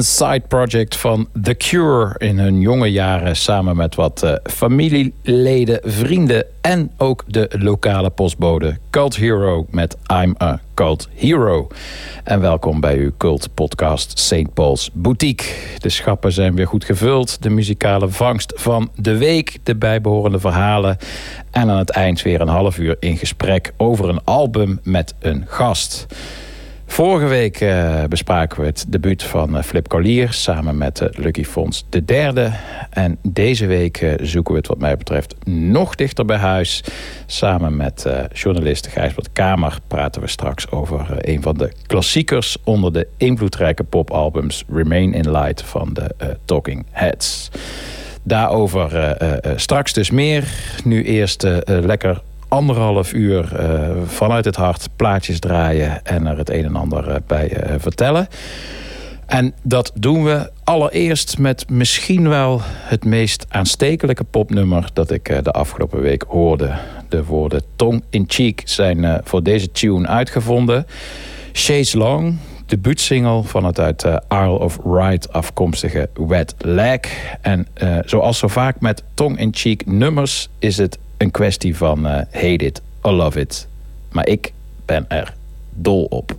Een side project van The Cure in hun jonge jaren samen met wat eh, familieleden, vrienden en ook de lokale postbode Cult Hero met I'm a Cult Hero. En welkom bij uw cult podcast St. Paul's Boutique. De schappen zijn weer goed gevuld, de muzikale vangst van de week, de bijbehorende verhalen en aan het eind weer een half uur in gesprek over een album met een gast. Vorige week eh, bespraken we het debuut van eh, Flip Collier samen met eh, Lucky Fons de derde. En deze week zoeken we het wat mij betreft nog dichter bij huis. Samen met journalist Gijsbert Kamer praten we straks over een van de klassiekers onder de invloedrijke popalbums Remain in Light van de Talking Heads. Daarover straks dus meer. Nu eerst lekker anderhalf uur eh, vanuit het hart plaatjes draaien en er het een en ander eh, bij eh, vertellen. En dat doen we allereerst met misschien wel het meest aanstekelijke popnummer dat ik de afgelopen week hoorde. De woorden tong in cheek zijn voor deze tune uitgevonden. Chase Long, debuutsingle van het uit Isle of Wight afkomstige Wet Leg. En zoals zo vaak met tong-in-cheek nummers is het een kwestie van uh, hate it or love it. Maar ik ben er dol op.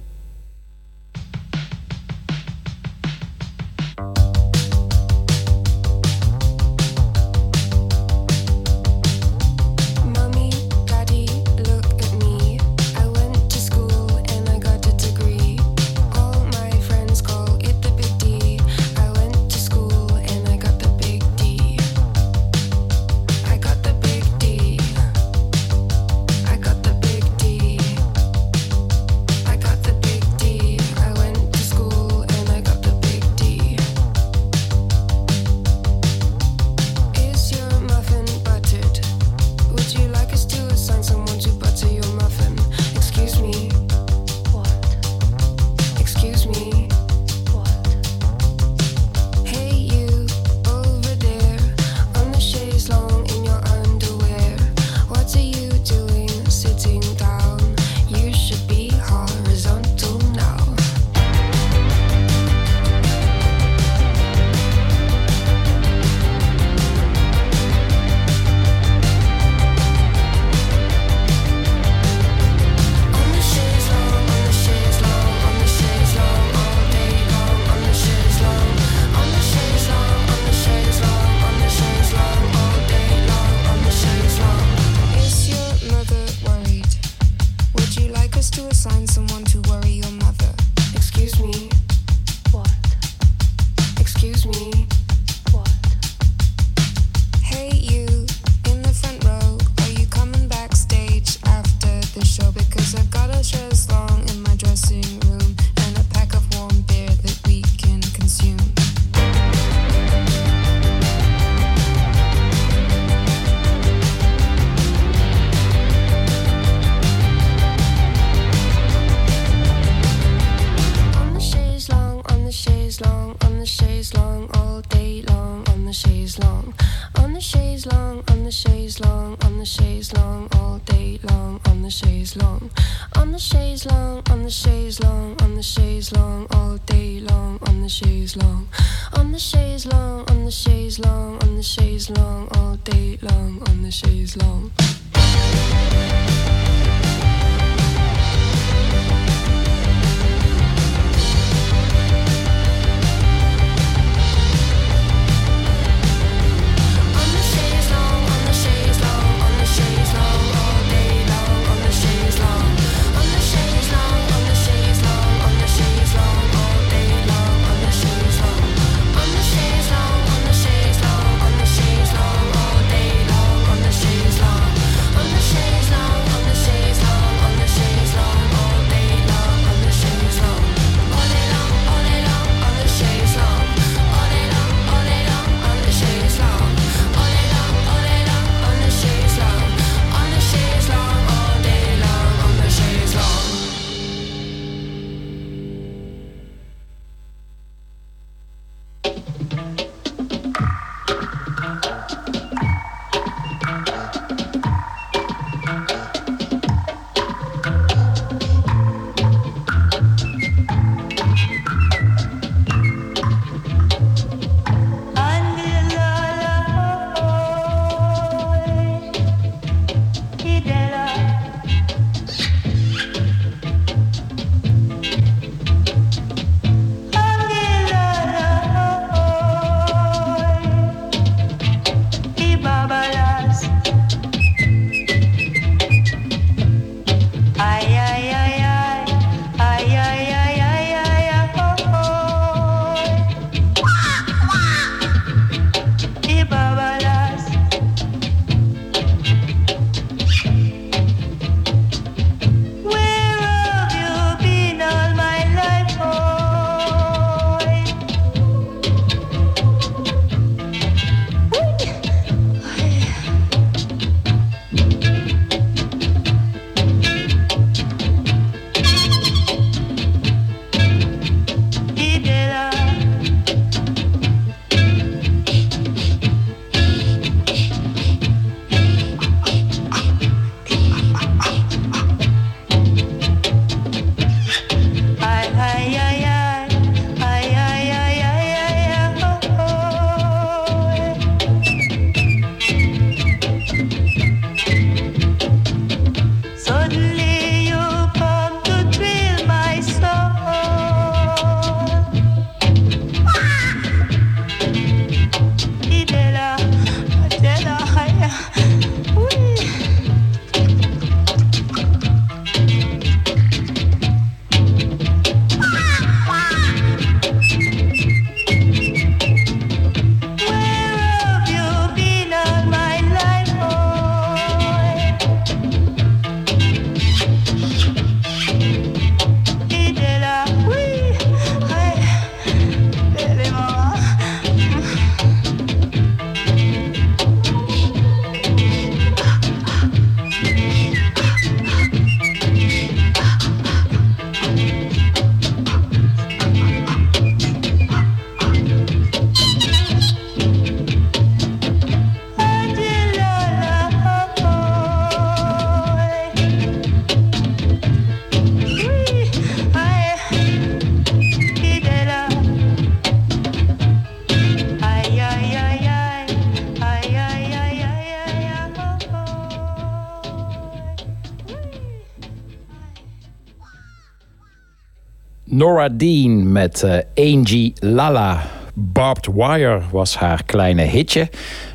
Nora Dean met uh, Angie Lala. Barbed Wire was haar kleine hitje.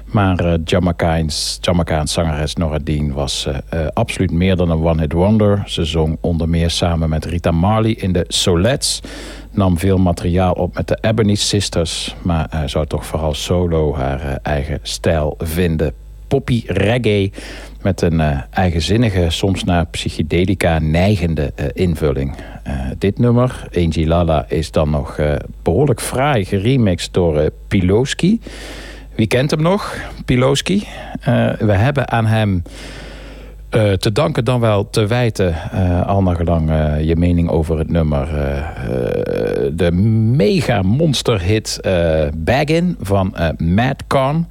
Maar uh, Jamaicaans, Jamaicaans zangeres Nora Dean was uh, absoluut meer dan een one-hit wonder. Ze zong onder meer samen met Rita Marley in de Solettes. Nam veel materiaal op met de Ebony Sisters. Maar zou toch vooral solo haar eigen stijl vinden. Poppy reggae met een eigenzinnige, soms naar psychedelica neigende invulling. Dit nummer, Angie Lala, is dan nog behoorlijk fraai geremixed door Piloski. Wie kent hem nog, Piloski? we hebben aan hem te danken dan wel te wijten, al gelang je mening over het nummer, de mega monsterhit Baggin van Mad Con.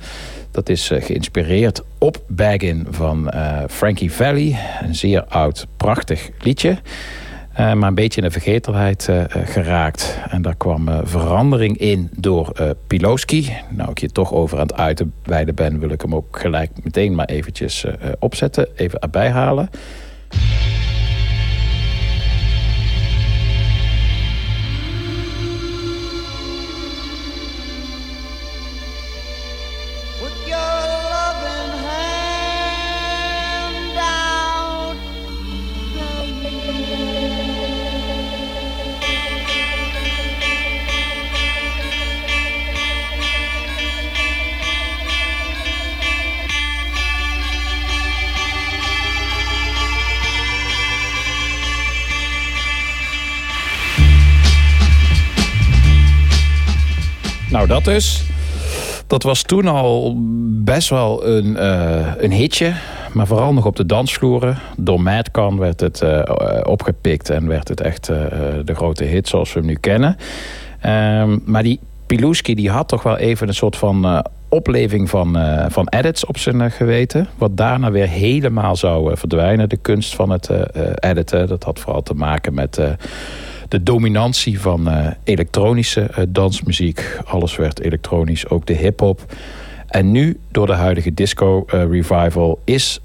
Dat is geïnspireerd op Baggin van Frankie Valli. Een zeer oud, prachtig liedje. Uh, maar een beetje in de vergetelheid uh, geraakt. En daar kwam verandering in door Pilowski. Nou, ik je toch over aan het uitweiden ben, wil ik hem ook gelijk meteen maar eventjes opzetten. Even erbij halen. Nou, dat dus. Dat was toen al best wel een, uh, een hitje. Maar vooral nog op de dansvloeren. Door Madcon werd het uh, opgepikt en werd het echt uh, de grote hit zoals we hem nu kennen. Um, maar die Piluski die had toch wel even een soort van opleving van, van edits op zijn geweten. Wat daarna weer helemaal zou verdwijnen. De kunst van het editen. Dat had vooral te maken met de dominantie van uh, elektronische uh, dansmuziek. Alles werd elektronisch, ook de hip-hop. En nu, door de huidige disco uh, revival, is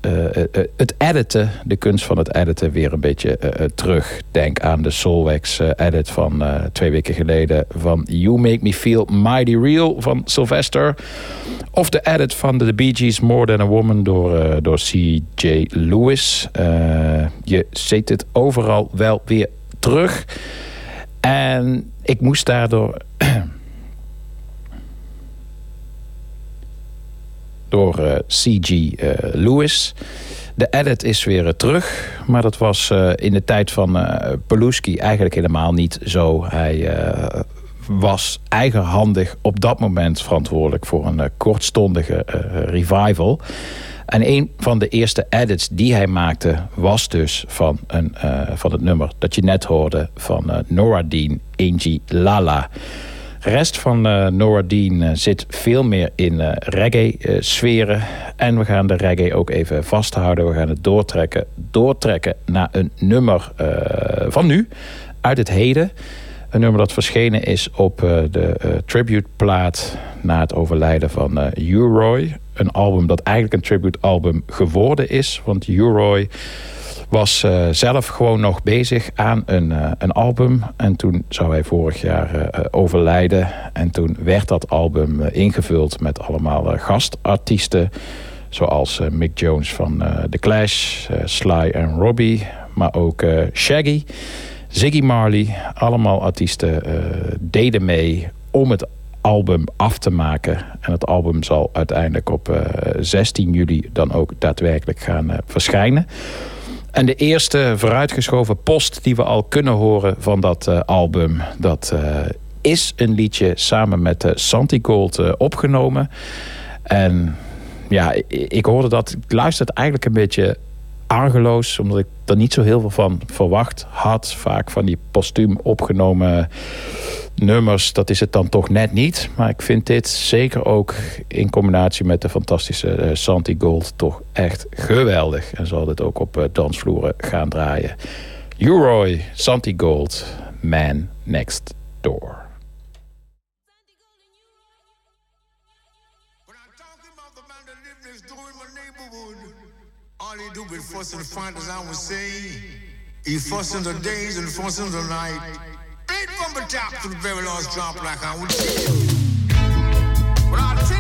het editen, de kunst van het editen, weer een beetje terug. Denk aan de Soulwax edit van twee weken geleden van You Make Me Feel Mighty Real van Sylvester. Of de edit van de Bee Gees More Than a Woman door, door C.J. Lewis. je ziet het overal wel weer terug. En ik moest daardoor. door eh, C.G. Eh, Lewis. De edit is weer uh, terug. Maar dat was in de tijd van Peluski eigenlijk helemaal niet zo. Hij was eigenhandig op dat moment verantwoordelijk voor een kortstondige revival. En een van de eerste edits die hij maakte was dus van, een, uh, van het nummer dat je net hoorde van uh, Nora Dean, Angie Lala. De rest van uh, Nora Dean zit veel meer in reggae-sferen. en we gaan de reggae ook even vasthouden. We gaan het doortrekken, doortrekken naar een nummer van nu, uit het heden. Een nummer dat verschenen is op de tributeplaat na het overlijden van U-Roy een album dat eigenlijk een tribute album geworden is. Want U-Roy was uh, zelf gewoon nog bezig aan een, uh, een album. En toen zou hij vorig jaar uh, overlijden. En toen werd dat album ingevuld met allemaal gastartiesten. Zoals Mick Jones van The Clash, Sly en Robbie. Maar ook Shaggy, Ziggy Marley. Allemaal artiesten deden mee om het album af te maken. En het album zal uiteindelijk op uh, eh, 16 juli dan ook daadwerkelijk gaan uh, verschijnen. En de eerste vooruitgeschoven post die we al kunnen horen van dat uh, album... dat is een liedje samen met Santi Gold opgenomen. En ja, ik hoorde dat... Ik luisterde eigenlijk een beetje argeloos, omdat ik er niet zo heel veel van verwacht had. Vaak van die postuum opgenomen nummers, dat is het dan toch net niet. Maar ik vind dit zeker ook in combinatie met de fantastische uh, Santi Gold toch echt geweldig. En zal dit ook op uh, dansvloeren gaan draaien. Uroy, Santi Gold, Man Next Door. And fight, as I would say. He fuss in the days and fuss in the night. Straight from the top to the very last drop, like I would say. But I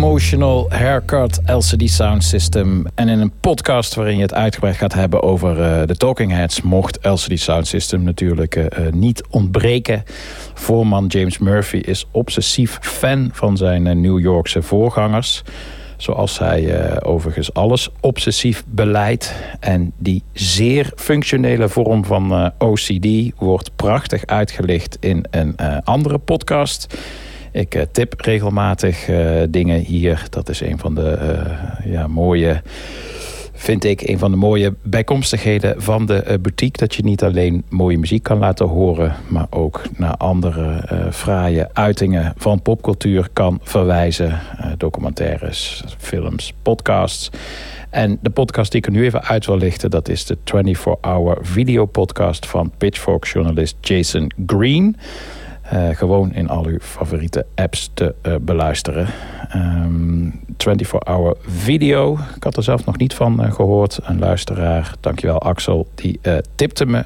Emotional Haircut LCD Sound System. En in een podcast waarin je het uitgebreid gaat hebben over uh, de Talking Heads... mocht LCD Sound System natuurlijk uh, niet ontbreken. Voorman James Murphy is obsessief fan van zijn New Yorkse voorgangers... Zoals hij overigens alles obsessief beleidt. En die zeer functionele vorm van OCD wordt prachtig uitgelicht in een andere podcast. Ik uh, tip regelmatig uh, dingen hier. Dat is een van de uh, ja, mooie, vind ik, een van de mooie bijkomstigheden van de boutique. Dat je niet alleen mooie muziek kan laten horen, maar ook naar andere fraaie uitingen van popcultuur kan verwijzen. documentaires, films, podcasts. En de podcast die ik er nu even uit wil lichten, dat is de 24-hour videopodcast van Pitchfork-journalist Jason Green. Uh, gewoon in al uw favoriete apps te uh, beluisteren. Um, 24-hour video. Ik had er zelf nog niet van uh, gehoord. Een luisteraar, dankjewel Axel, die tipte me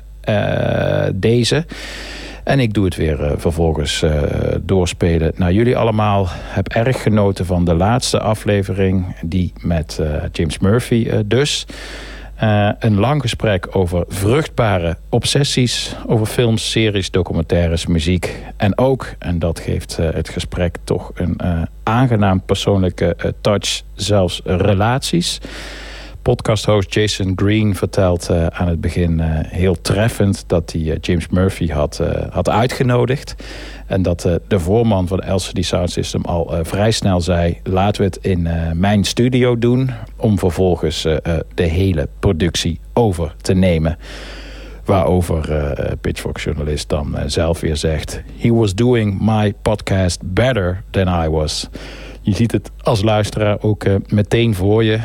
deze. En ik doe het weer vervolgens doorspelen naar jullie allemaal. Heb erg genoten van de laatste aflevering. Die met James Murphy dus. Uh, een lang gesprek over vruchtbare obsessies, over films, series, documentaires, muziek. En ook, en dat geeft uh, het gesprek toch een uh, aangenaam persoonlijke touch, zelfs relaties. Podcasthost Jason Green vertelt aan het begin heel treffend dat hij James Murphy had, had uitgenodigd. En dat uh, de voorman van LCD Sound System al uh, vrij snel zei... laten we het in uh, mijn studio doen... om vervolgens de hele productie over te nemen. Waarover Pitchfork-journalist dan zelf weer zegt... He was doing my podcast better than I was. Je ziet het als luisteraar ook meteen voor je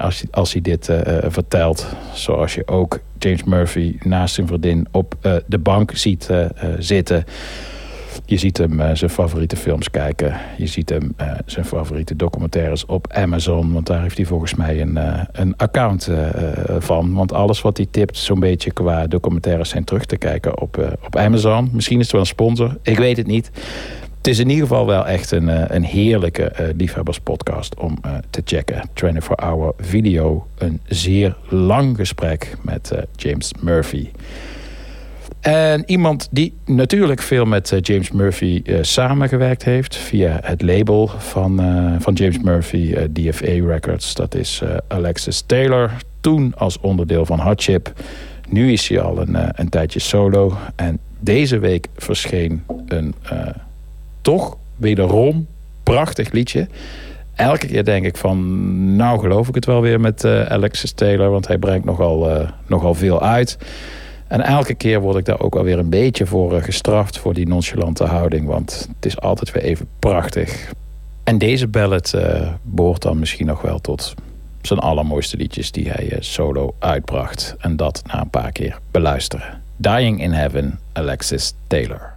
als, als hij dit vertelt. Zoals je ook James Murphy naast zijn vriendin op de bank ziet zitten... Je ziet hem zijn favoriete films kijken. Je ziet hem zijn favoriete documentaires op Amazon. Want daar heeft hij volgens mij een, een account van. Want alles wat hij tipt, zo'n beetje qua documentaires zijn terug te kijken op, op Amazon. Misschien is het wel een sponsor. Ik weet het niet. Het is in ieder geval wel echt een, een heerlijke liefhebberspodcast om te checken. 24-hour video. Een zeer lang gesprek met James Murphy. En iemand die natuurlijk veel met James Murphy samengewerkt heeft... via het label van, van James Murphy, DFA Records. Dat is Alexis Taylor. Toen als onderdeel van Hot Chip. Nu is hij al een, een tijdje solo. En deze week verscheen een toch wederom prachtig liedje... Elke keer denk ik van, nou geloof ik het wel weer met Alexis Taylor... want hij brengt nogal, nogal veel uit... En elke keer word ik daar ook alweer een beetje voor eh, gestraft... voor die nonchalante houding. Want het is altijd weer even prachtig. En deze ballad uh, behoort dan misschien nog wel tot zijn allermooiste liedjes... die hij solo uitbracht. En dat na een paar keer beluisteren. Dying in Heaven, Alexis Taylor.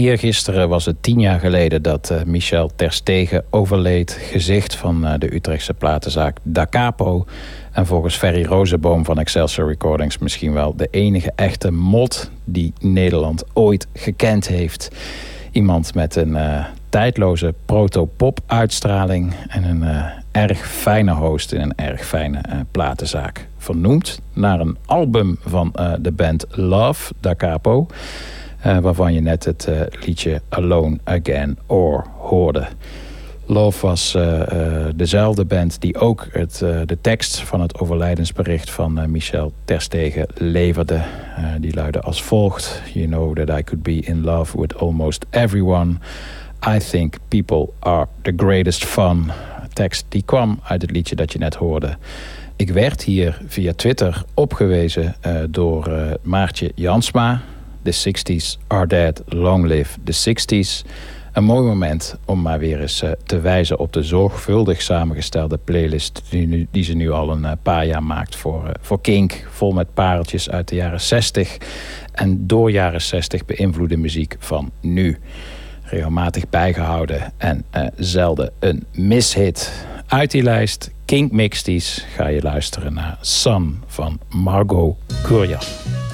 Eergisteren was het tien jaar geleden dat eh, Michel Terstegen overleed. Gezicht van eh, de Utrechtse platenzaak Da Capo. En volgens Ferry Rozenboom van Excelsior Recordings misschien wel de enige echte mod die Nederland ooit gekend heeft. Iemand met een eh, tijdloze proto-pop uitstraling en een erg fijne host in een erg fijne platenzaak. Vernoemd naar een album van de band Love, Da Capo. Eh, waarvan je net het eh, liedje Alone Again Or hoorde. Love was eh, dezelfde band die ook het, de tekst van het overlijdensbericht van Michel Terstegen leverde. Die luidde als volgt. You know that I could be in love with almost everyone. I think people are the greatest fun. Tekst die kwam uit het liedje dat je net hoorde. Ik werd hier via Twitter opgewezen door Maartje Jansma. The 60s are dead, long live the 60s. Een mooi moment om maar weer eens eh, te wijzen op de zorgvuldig samengestelde playlist die, nu, die ze nu al een eh, paar jaar maakt voor, eh, voor Kink. Vol met pareltjes uit de jaren 60 en door jaren 60 beïnvloede muziek van nu. Regelmatig bijgehouden en eh, zelden een mishit. Uit die lijst, Kink Mixties, ga je luisteren naar Sun van Margot Gurjan.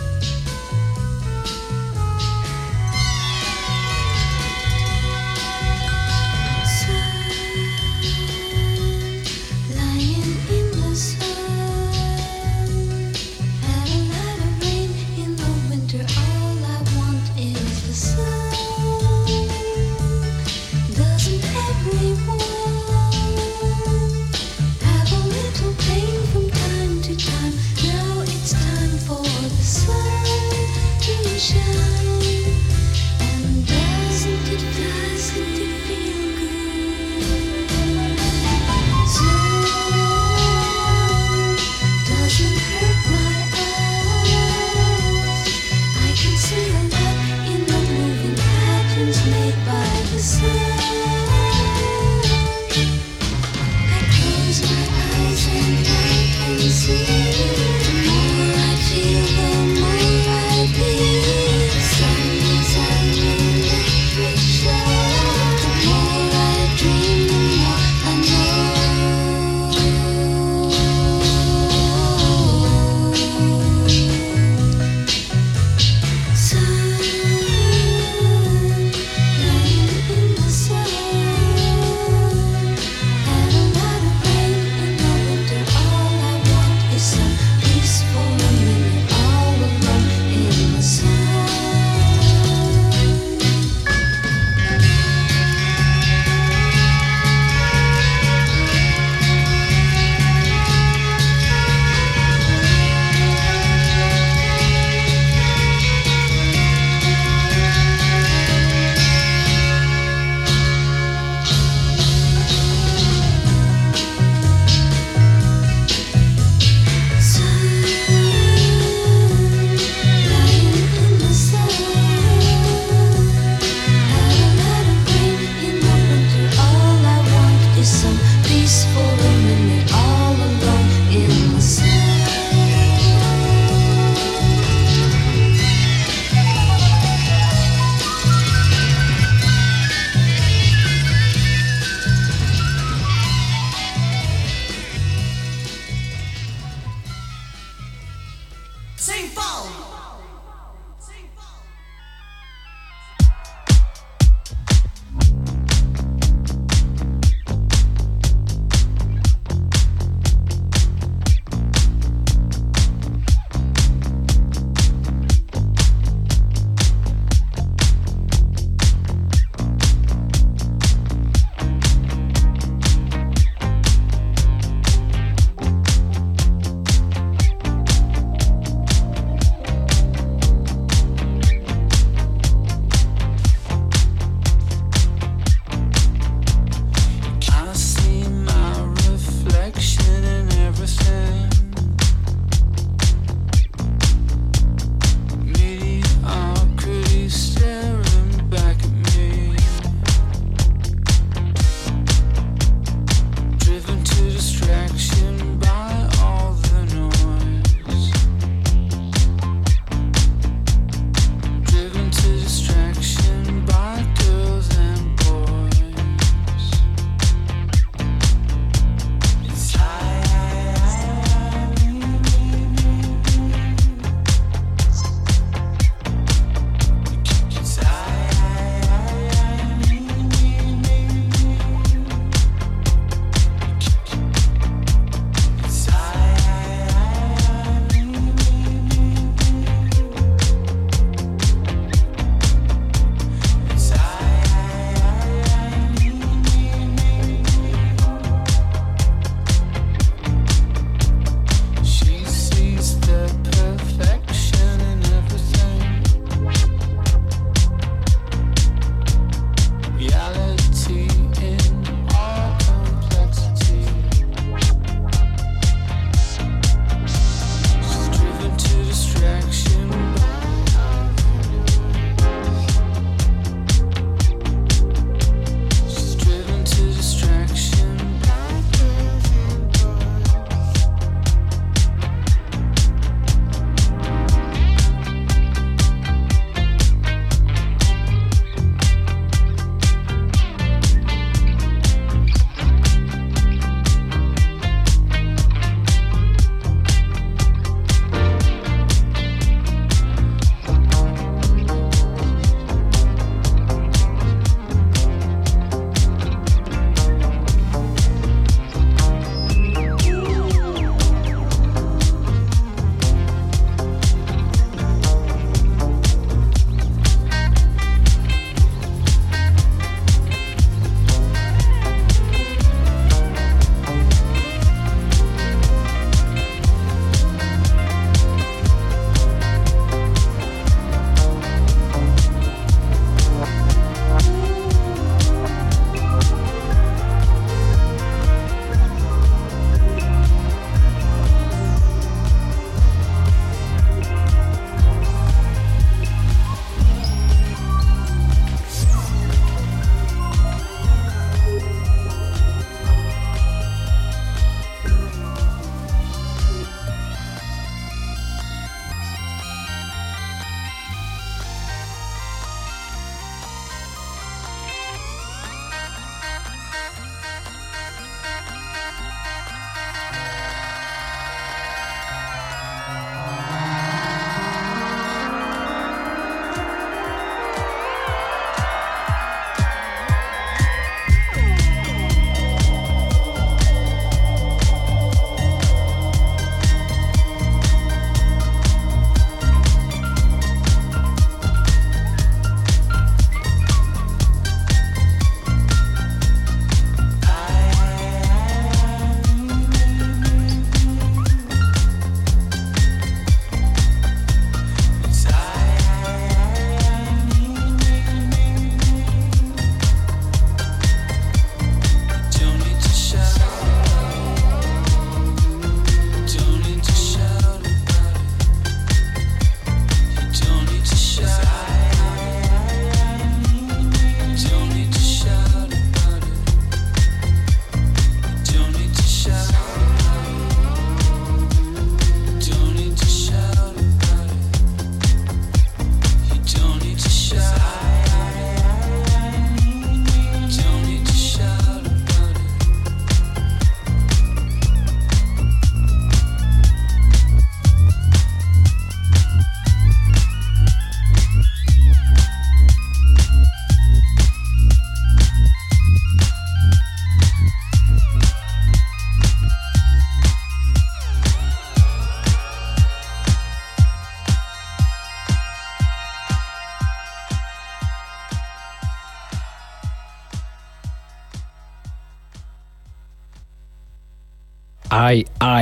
Same pau!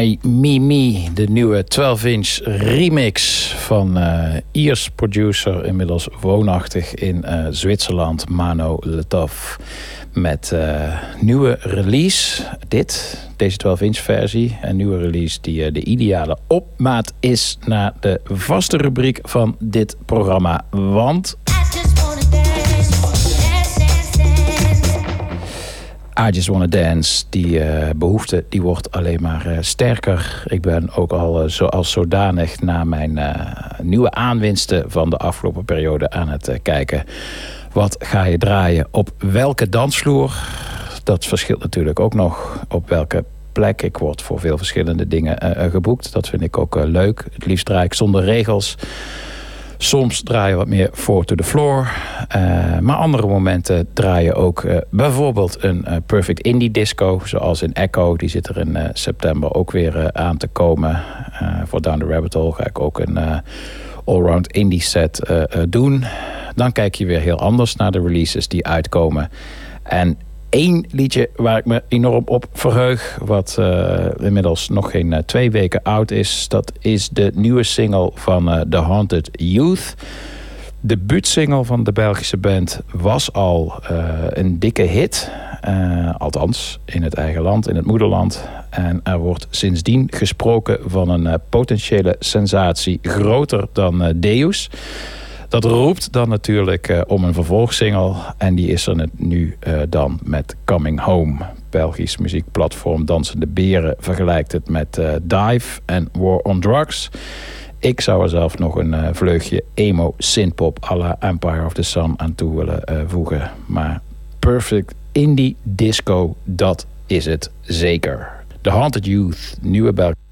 I, Me. De nieuwe 12-inch remix van uh, Iers producer, inmiddels woonachtig in uh, Zwitserland, Mano Letov. Met uh, nieuwe release, dit, deze 12-inch versie. Een nieuwe release die de ideale opmaat is naar de vaste rubriek van dit programma. Want... I Just Wanna Dance, die uh, behoefte die wordt alleen maar uh, sterker. Ik ben ook al uh, zoals zodanig naar mijn nieuwe aanwinsten van de afgelopen periode aan het kijken. Wat ga je draaien op welke dansvloer? Dat verschilt natuurlijk ook nog op welke plek. Ik word voor veel verschillende dingen geboekt. Dat vind ik ook leuk. Het liefst draai ik zonder regels. Soms draai je wat meer voor to the floor. Uh, maar andere momenten draai je ook uh, bijvoorbeeld een uh, Perfect Indie Disco. Zoals in Echo. Die zit er in september ook weer aan te komen. voor Down the Rabbit Hole ga ik ook een allround indie set doen. Dan kijk je weer heel anders naar de releases die uitkomen. En één liedje waar ik me enorm op verheug. Wat uh, inmiddels nog geen uh, twee weken oud is. Dat is de nieuwe single van uh, The Haunted Youth. De buutsingle van de Belgische band was al een dikke hit. althans, in het eigen land, in het moederland. En er wordt sindsdien gesproken van een potentiële sensatie groter dan Deus. Dat roept dan natuurlijk uh, om een vervolgsingle. En die is er nu uh, dan met Coming Home. Belgisch muziekplatform Dansende Beren vergelijkt het met uh, Dive en War on Drugs. Ik zou er zelf nog een vleugje emo synthpop à la Empire of the Sun aan toe willen voegen. Maar perfect indie disco, dat is het zeker. The Haunted Youth, nieuwe Belgische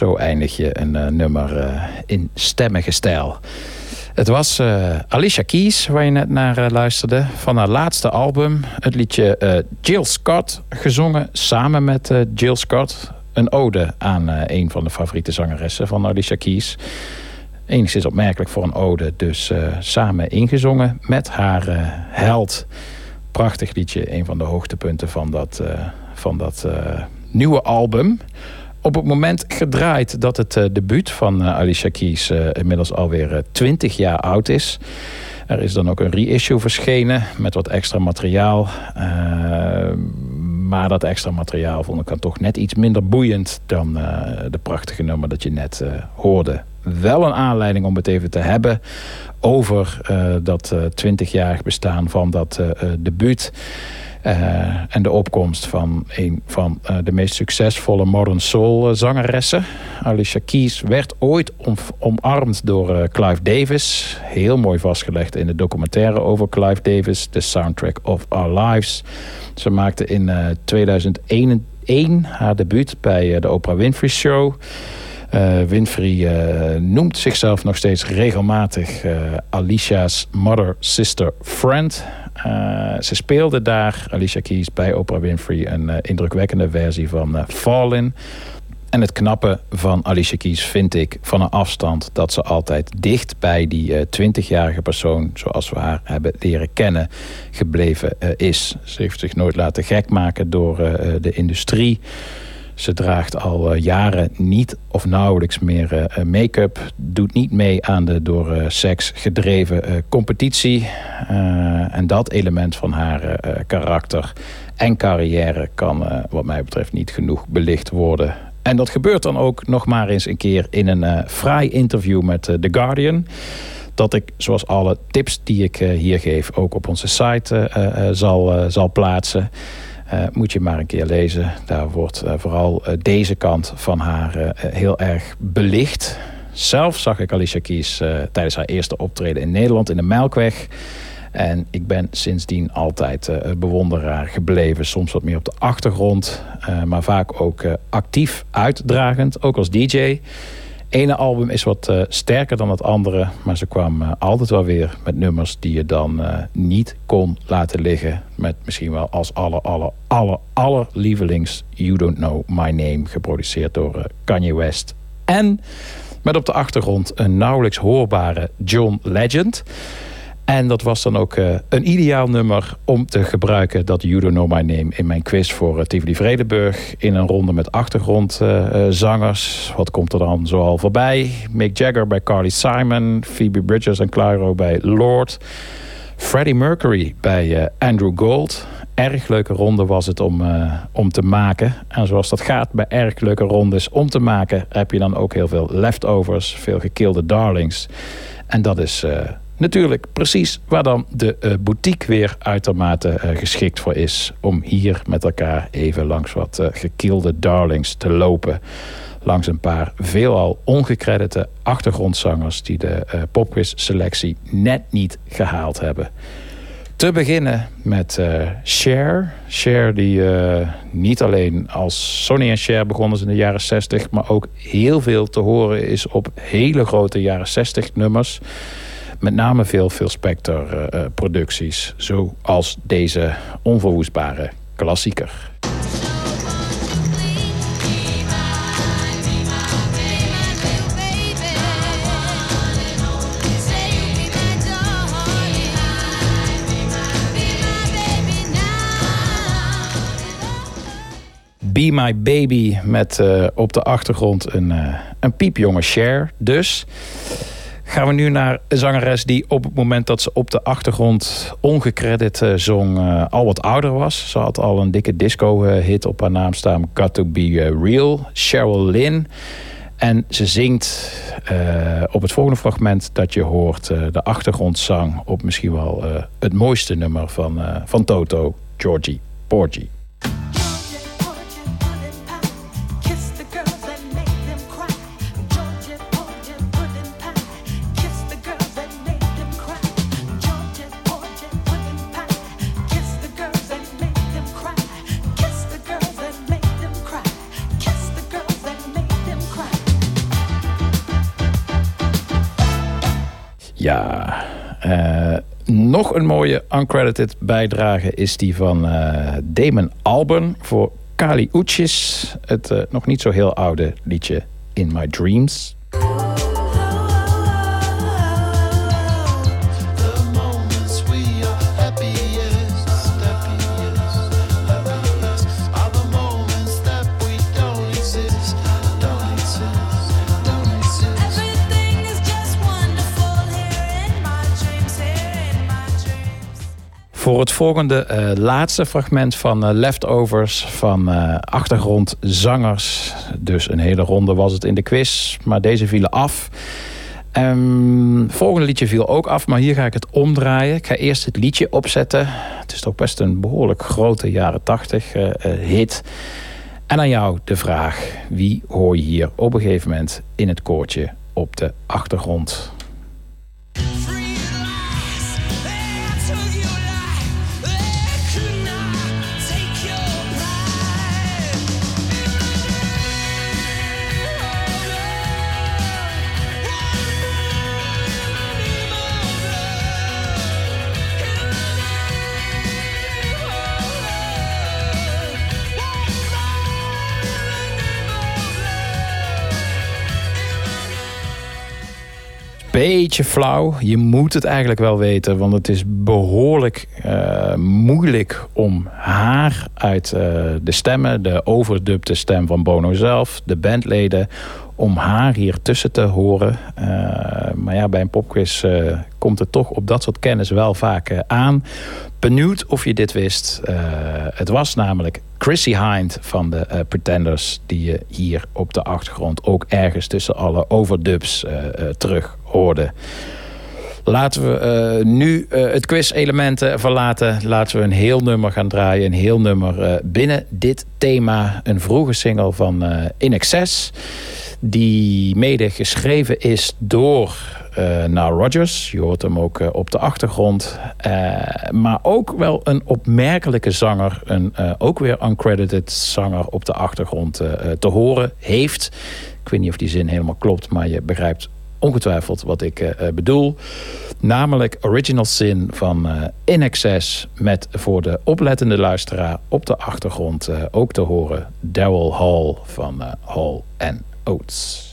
Zo eindig je een eh, nummer eh, in stemmige stijl. Het was eh, Alicia Keys waar je net naar luisterde. Van haar laatste album. Het liedje Jill Scott. Gezongen samen met Jill Scott. Een ode aan een van de favoriete zangeressen van Alicia Keys. Enigszins opmerkelijk voor een ode. Dus samen ingezongen met haar held. Prachtig liedje. Een van de hoogtepunten van dat, van dat nieuwe album op het moment gedraaid dat het uh, debuut van uh, Alicia Keys uh, inmiddels alweer 20 jaar oud is. Er is dan ook een reissue verschenen met wat extra materiaal. maar dat extra materiaal vond ik dan toch net iets minder boeiend dan de prachtige nummer dat je net hoorde. Wel een aanleiding om het even te hebben over dat 20-jarig bestaan van dat debuut en de opkomst van een van eh, de meest succesvolle modern soul eh, zangeressen. Alicia Keys werd ooit om, omarmd door eh, Clive Davis. Heel mooi vastgelegd in de documentaire over Clive Davis, The Soundtrack of Our Lives. Ze maakte in eh, 2001 haar debuut bij eh, de Oprah Winfrey Show. Eh, Winfrey eh, noemt zichzelf nog steeds regelmatig eh, Alicia's mother, sister, friend. Eh, ze speelde daar, Alicia Keys, bij Oprah Winfrey... een eh, indrukwekkende versie van eh, Fallin'. En het knappe van Alicia Keys vind ik van een afstand... dat ze altijd dicht bij die eh 20-jarige persoon... zoals we haar hebben leren kennen, gebleven is. Ze heeft zich nooit laten gek maken door de industrie... Ze draagt al eh, jaren niet of nauwelijks meer eh, eh, make-up. Doet niet mee aan de door seks gedreven competitie. En dat element van haar karakter en carrière kan wat mij betreft niet genoeg belicht worden. En dat gebeurt dan ook nog maar eens een keer in een fraai interview met The Guardian dat ik, zoals alle tips die ik hier geef, ook op onze site zal, zal plaatsen. Eh, moet je maar een keer lezen. Daar wordt eh, vooral eh, deze kant van haar heel erg belicht. Zelf zag ik Alicia Keys tijdens haar eerste optreden in Nederland in de Melkweg. En ik ben sindsdien altijd bewonderaar gebleven. Soms wat meer op de achtergrond, maar vaak ook actief uitdragend, ook als DJ. Ene album is wat eh, sterker dan het andere, maar ze kwam eh, altijd wel weer met nummers die je dan eh, niet kon laten liggen. Met misschien wel als aller, aller, aller, aller lievelings You Don't Know My Name, geproduceerd door Kanye West. En met op de achtergrond een nauwelijks hoorbare John Legend. En dat was dan ook eh, een ideaal nummer om te gebruiken... dat You Don't Know My Name in mijn quiz voor uh, Tivoli Vredenburg... in een ronde met achtergrondzangers. Wat komt er dan zoal voorbij? Mick Jagger bij Carly Simon... Phoebe Bridgers en Clairo bij Lord... Freddie Mercury bij eh, Andrew Gold. Erg leuke ronde was het om, eh, om te maken. En zoals dat gaat bij erg leuke rondes om te maken... heb je dan ook heel veel leftovers, veel gekilde darlings. En dat is eh, natuurlijk precies waar dan de eh, boutique weer uitermate eh, geschikt voor is. Om hier met elkaar even langs wat eh, gekilde darlings te lopen. Langs een paar veelal ongecredite achtergrondzangers... die de popquiz selectie net niet gehaald hebben. Te beginnen met eh Cher. Cher die niet alleen als Sonny en Cher begonnen is in de jaren 60... maar ook heel veel te horen is op hele grote jaren 60 nummers. Met name veel Phil Spector eh, eh. Zoals deze onverwoestbare klassieker. Be My Baby met eh, op de achtergrond een, eh, een piepjonge Cher dus. Gaan we nu naar een zangeres die op het moment dat ze op de achtergrond ongecredit eh, zong eh, al wat ouder was. Ze had al een dikke disco eh, op haar naam staan, Got To Be Real, Cheryl Lynn. En ze zingt op het volgende fragment dat je hoort de achtergrondzang op misschien wel het mooiste nummer van, van Toto, Georgie Porgy. Een mooie uncredited bijdrage is die van eh, Damon Albarn voor Kali Uchis. Het eh, nog niet zo heel oude liedje In My Dreams. Voor het volgende eh, laatste fragment van eh, Leftovers van eh, achtergrondzangers. Dus een hele ronde was het in de quiz, maar deze vielen af. Ehm, volgende liedje viel ook af, maar hier ga ik het omdraaien. Ik ga eerst het liedje opzetten. Het is toch best een behoorlijk grote jaren 80 eh, eh, hit. En aan jou de vraag: wie hoor je hier op een gegeven moment in het koortje op de achtergrond? Beetje flauw. Je moet het eigenlijk wel weten, want het is behoorlijk eh, moeilijk om haar uit eh, de stemmen, de overdubte stem van Bono zelf, de bandleden, om haar hier tussen te horen. Eh, maar ja, bij een popquiz komt het toch op dat soort kennis wel vaak aan. Benieuwd of je dit wist. het was namelijk Chrissy Hind van de Pretenders... die je hier op de achtergrond ook ergens tussen alle overdubs terug hoorde. Laten we uh, nu uh, het quiz-elementen verlaten. Laten we een heel nummer gaan draaien. Een heel nummer uh, binnen dit thema. Een vroege single van In Excess. Die mede geschreven is door Nile Rodgers. Je hoort hem ook op de achtergrond. maar ook wel een opmerkelijke zanger. Een ook weer uncredited zanger op de achtergrond te horen heeft. Ik weet niet of die zin helemaal klopt. Maar je begrijpt ongetwijfeld wat ik uh, bedoel. Namelijk Original Sin van uh, In Excess. Met voor de oplettende luisteraar op de achtergrond ook te horen Daryl Hall van Hall and Oates.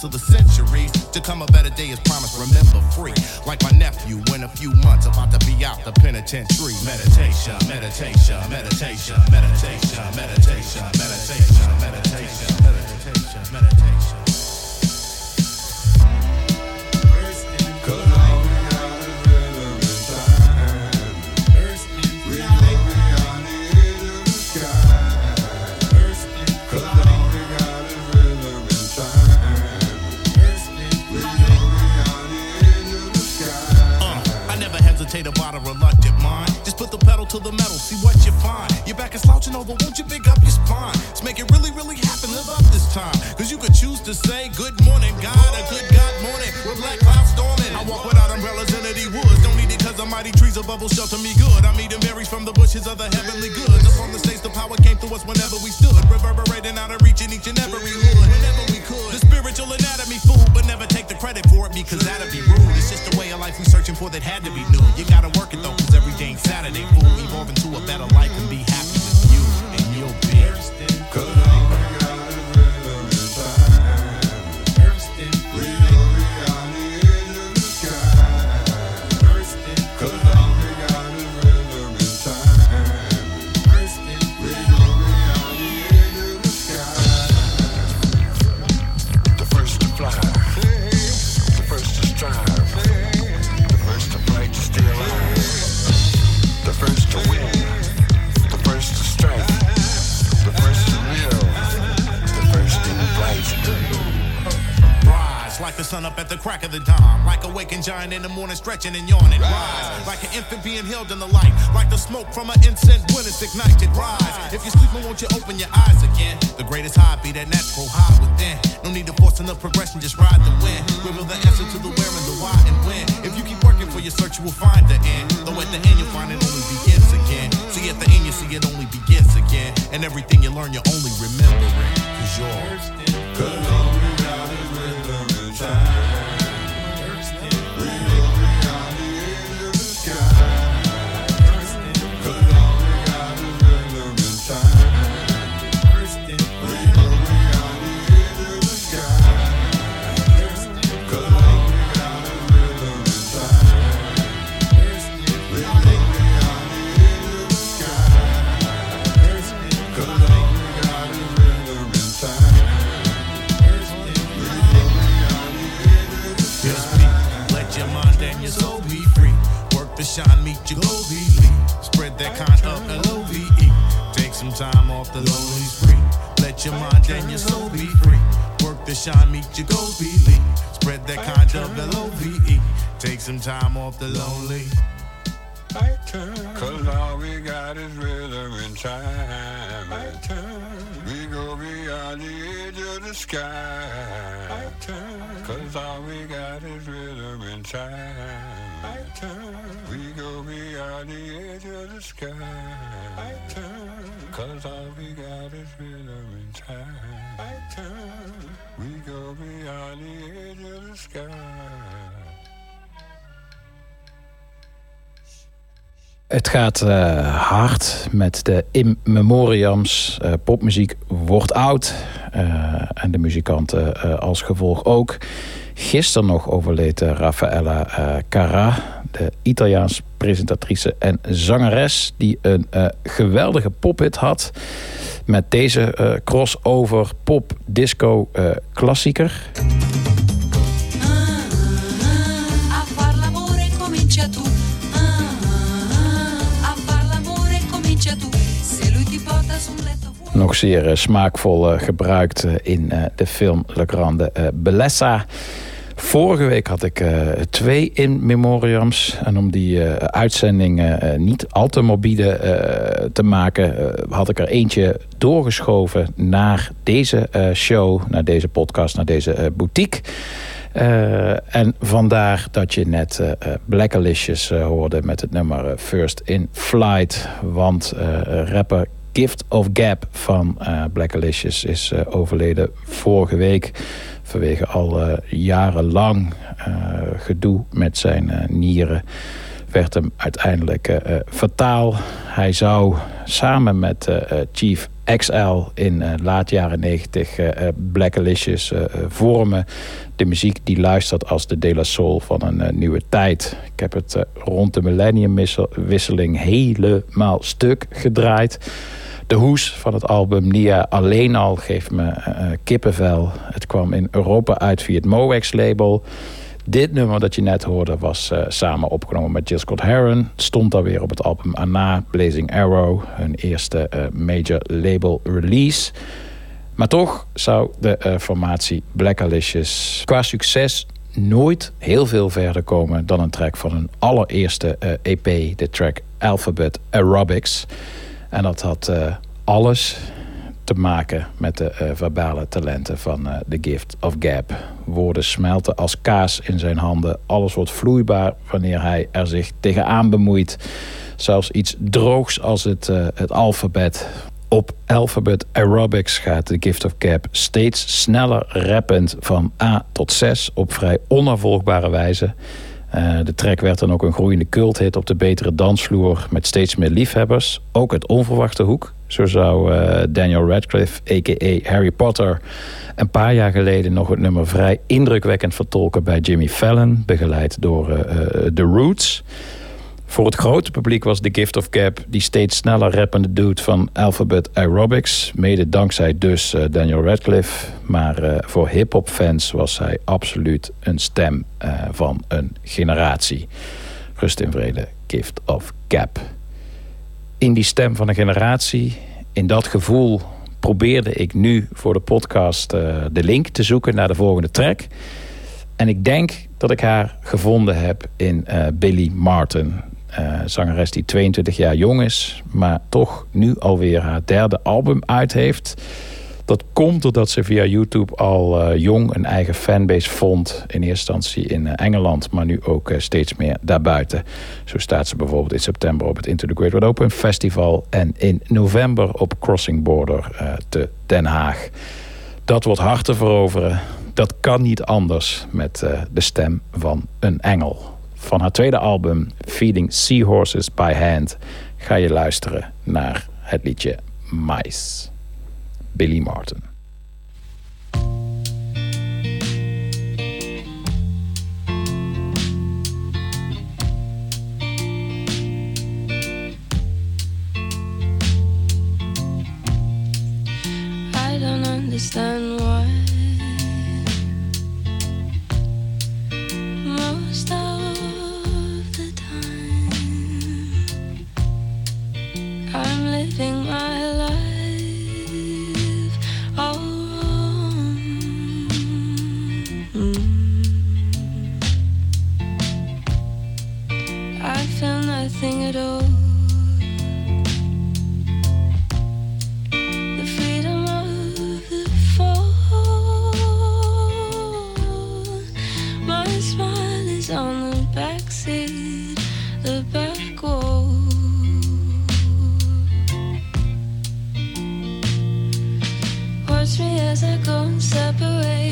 to the giant in the morning, stretching and yawning. Rise like an infant being held in the light. Like the smoke from an incense when it's ignited. Rise. If you're sleeping, won't you open your eyes again? The greatest high be that natural high within. No need to force enough progression, just ride the wind. Reveal the answer to the where and the why and when. If you keep working for your search, you will find the end. Though at the end, you'll find it only begins again. See, at the end, you see it only begins again. And everything you learn, you only remember it. Cause you're. Just some time off the lonely. I Cause all we got is rhythm and time. I turn. We go beyond the edge of the sky. I Cause all we got is rhythm and time. I turn. We go beyond the edge of the sky. I Cause all we got is rhythm and time. I turn. We go beyond the edge of the sky. Het gaat eh, hard met de in memoriams. Eh, popmuziek wordt oud. eh, en de muzikanten als gevolg ook. Gisteren nog overleed Raffaella Carrà. De Italiaans presentatrice en zangeres. Die een geweldige pophit had. Met deze crossover pop Nog zeer eh, smaakvol eh, gebruikt eh, in de film Le Grande Bellezza. Vorige week had ik eh, twee in memoriams. En om die eh, uitzending niet al te morbide te maken... had ik er eentje doorgeschoven naar deze show... naar deze podcast, naar deze boutique... En vandaar dat je net Blackalicious hoorde met het nummer First in Flight. Want rapper Gift of Gap van eh Black Alicious is eh, overleden vorige week. Vanwege al eh, jarenlang gedoe met zijn nieren werd hem uiteindelijk eh, eh, fataal. Hij zou samen met eh, Chief XL in laat jaren 90 eh, eh, Black Alicious eh, eh, vormen. De muziek die luistert als de De La Soul van een nieuwe tijd. Ik heb het rond de millenniumwisseling helemaal stuk gedraaid. De hoes van het album Nia alleen al geeft me kippenvel. Het kwam in Europa uit via het Moex label. Dit nummer dat je net hoorde was eh, samen opgenomen met Jill Scott Heron. Stond alweer op het album Anna, Blazing Arrow. Hun eerste eh, major label release. Maar toch zou de eh, formatie Black Alicious qua succes nooit heel veel verder komen dan een track van hun allereerste EP, de track Alphabet Aerobics. En dat had alles te maken met de eh, verbale talenten van eh, The Gift of Gab. Woorden smelten als kaas in zijn handen. Alles wordt vloeibaar wanneer hij er zich tegenaan bemoeit. Zelfs iets droogs als het, eh, het alfabet. Op Alphabet Aerobics gaat The Gift of Gab steeds sneller rappend van A tot 6 op vrij onafvolgbare wijze. De track werd dan ook een groeiende culthit op de betere dansvloer met steeds meer liefhebbers. Ook het onverwachte hoek. Zo zou eh, Daniel Radcliffe, a.k.a. Harry Potter, een paar jaar geleden nog het nummer vrij indrukwekkend vertolken bij Jimmy Fallon, begeleid door eh, eh, The Roots. Voor het grote publiek was The Gift of Gab die steeds sneller rappende dude van Alphabet Aerobics. Mede dankzij dus Daniel Radcliffe. Maar voor hip-hop fans was hij absoluut een stem van een generatie. Rust in vrede, Gift of Gab. In die stem van een generatie, in dat gevoel, probeerde ik nu voor de podcast eh, de link te zoeken naar de volgende track. En ik denk dat ik haar gevonden heb in eh, Billy Martin. Eh, zangeres die 22 jaar jong is, maar toch nu alweer haar derde album uit heeft. Dat komt doordat ze via YouTube al eh, jong een eigen fanbase vond. In eerste instantie in eh, Engeland, maar nu ook eh, steeds meer daarbuiten. Zo staat ze bijvoorbeeld in september op het Into the Great Wide Open Festival. En in november op Crossing Border te Den Haag. Dat wordt hard veroveren. Dat kan niet anders met de stem van een engel. Van haar tweede album, Feeding Seahorses by Hand, ga je luisteren naar het liedje Mice. Billy Martin. I don't understand why most of the time I'm living my life nothing at all. The freedom of the fall. My smile is on the backseat, the back wall. Watch me as I go separate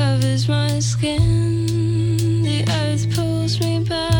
covers my skin. The earth pulls me back.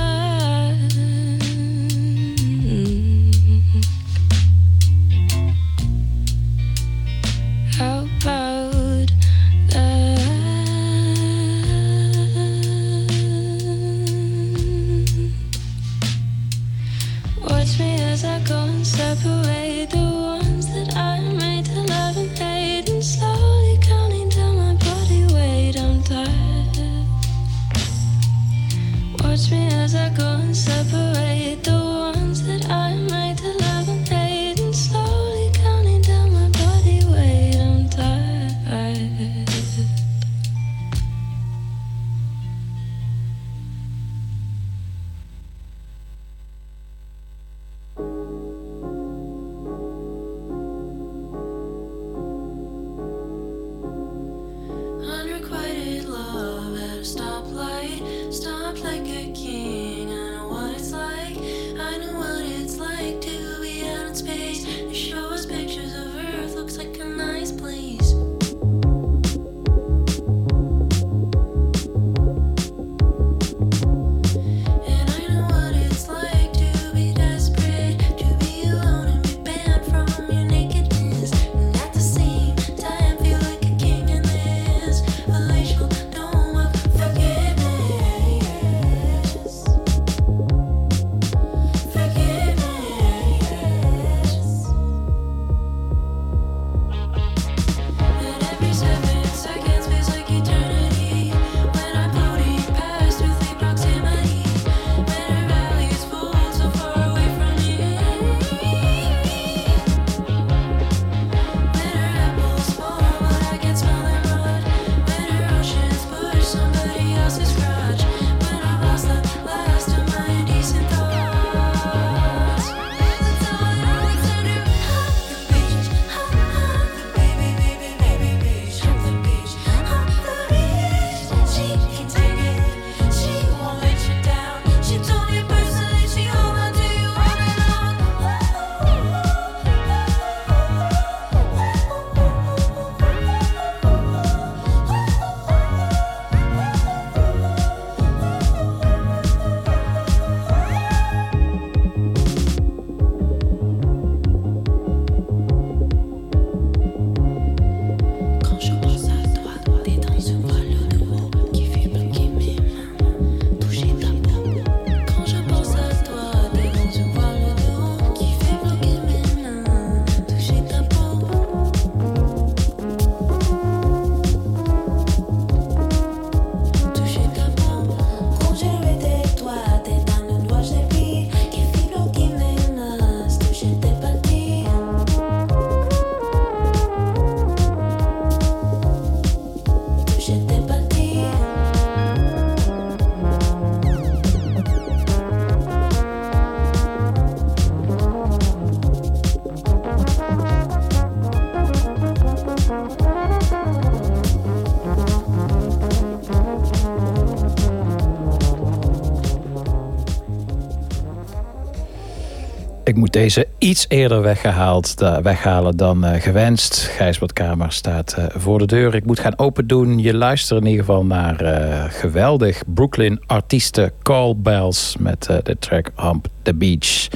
Deze iets eerder weggehaald, weghalen dan eh, gewenst. Gijsbadkamer staat eh, voor de deur. Ik moet gaan open doen. Je luistert in ieder geval naar eh, geweldig Brooklyn artiesten Call Bells met de track Hump the Beach.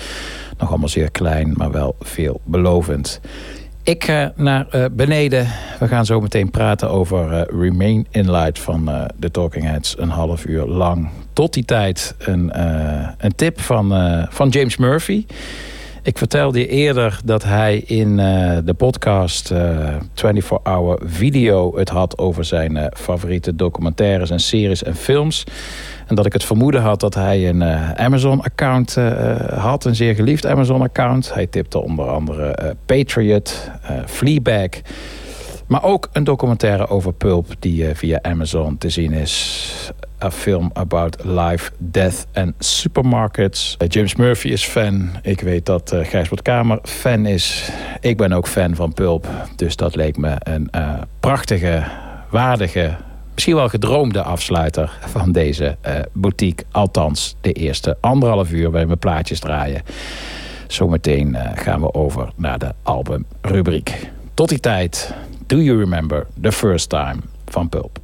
Nog allemaal zeer klein, maar wel veelbelovend. Ik ga naar beneden. We gaan zo meteen praten over Remain in Light van de Talking Heads. Een half uur lang. Tot die tijd een, een tip van, van James Murphy. Ik vertelde je eerder dat hij in eh, de podcast eh 24 Hour Video het had over zijn eh, favoriete documentaires en series en films. En dat ik het vermoeden had dat hij een Amazon-account had, een zeer geliefd Amazon-account. Hij tipte onder andere Patriot, Fleabag. Maar ook een documentaire over Pulp die via Amazon te zien is. A film about life, death en supermarkets. Eh, James Murphy is fan. Ik weet dat uh, Gijsbert Kamer fan is. Ik ben ook fan van Pulp. Dus dat leek me een eh, prachtige, waardige, misschien wel gedroomde afsluiter van deze eh, boutique. Althans, de eerste anderhalf uur waarin we plaatjes draaien. Zometeen eh, gaan we over naar de albumrubriek. Tot die tijd, do you remember the first time van Pulp?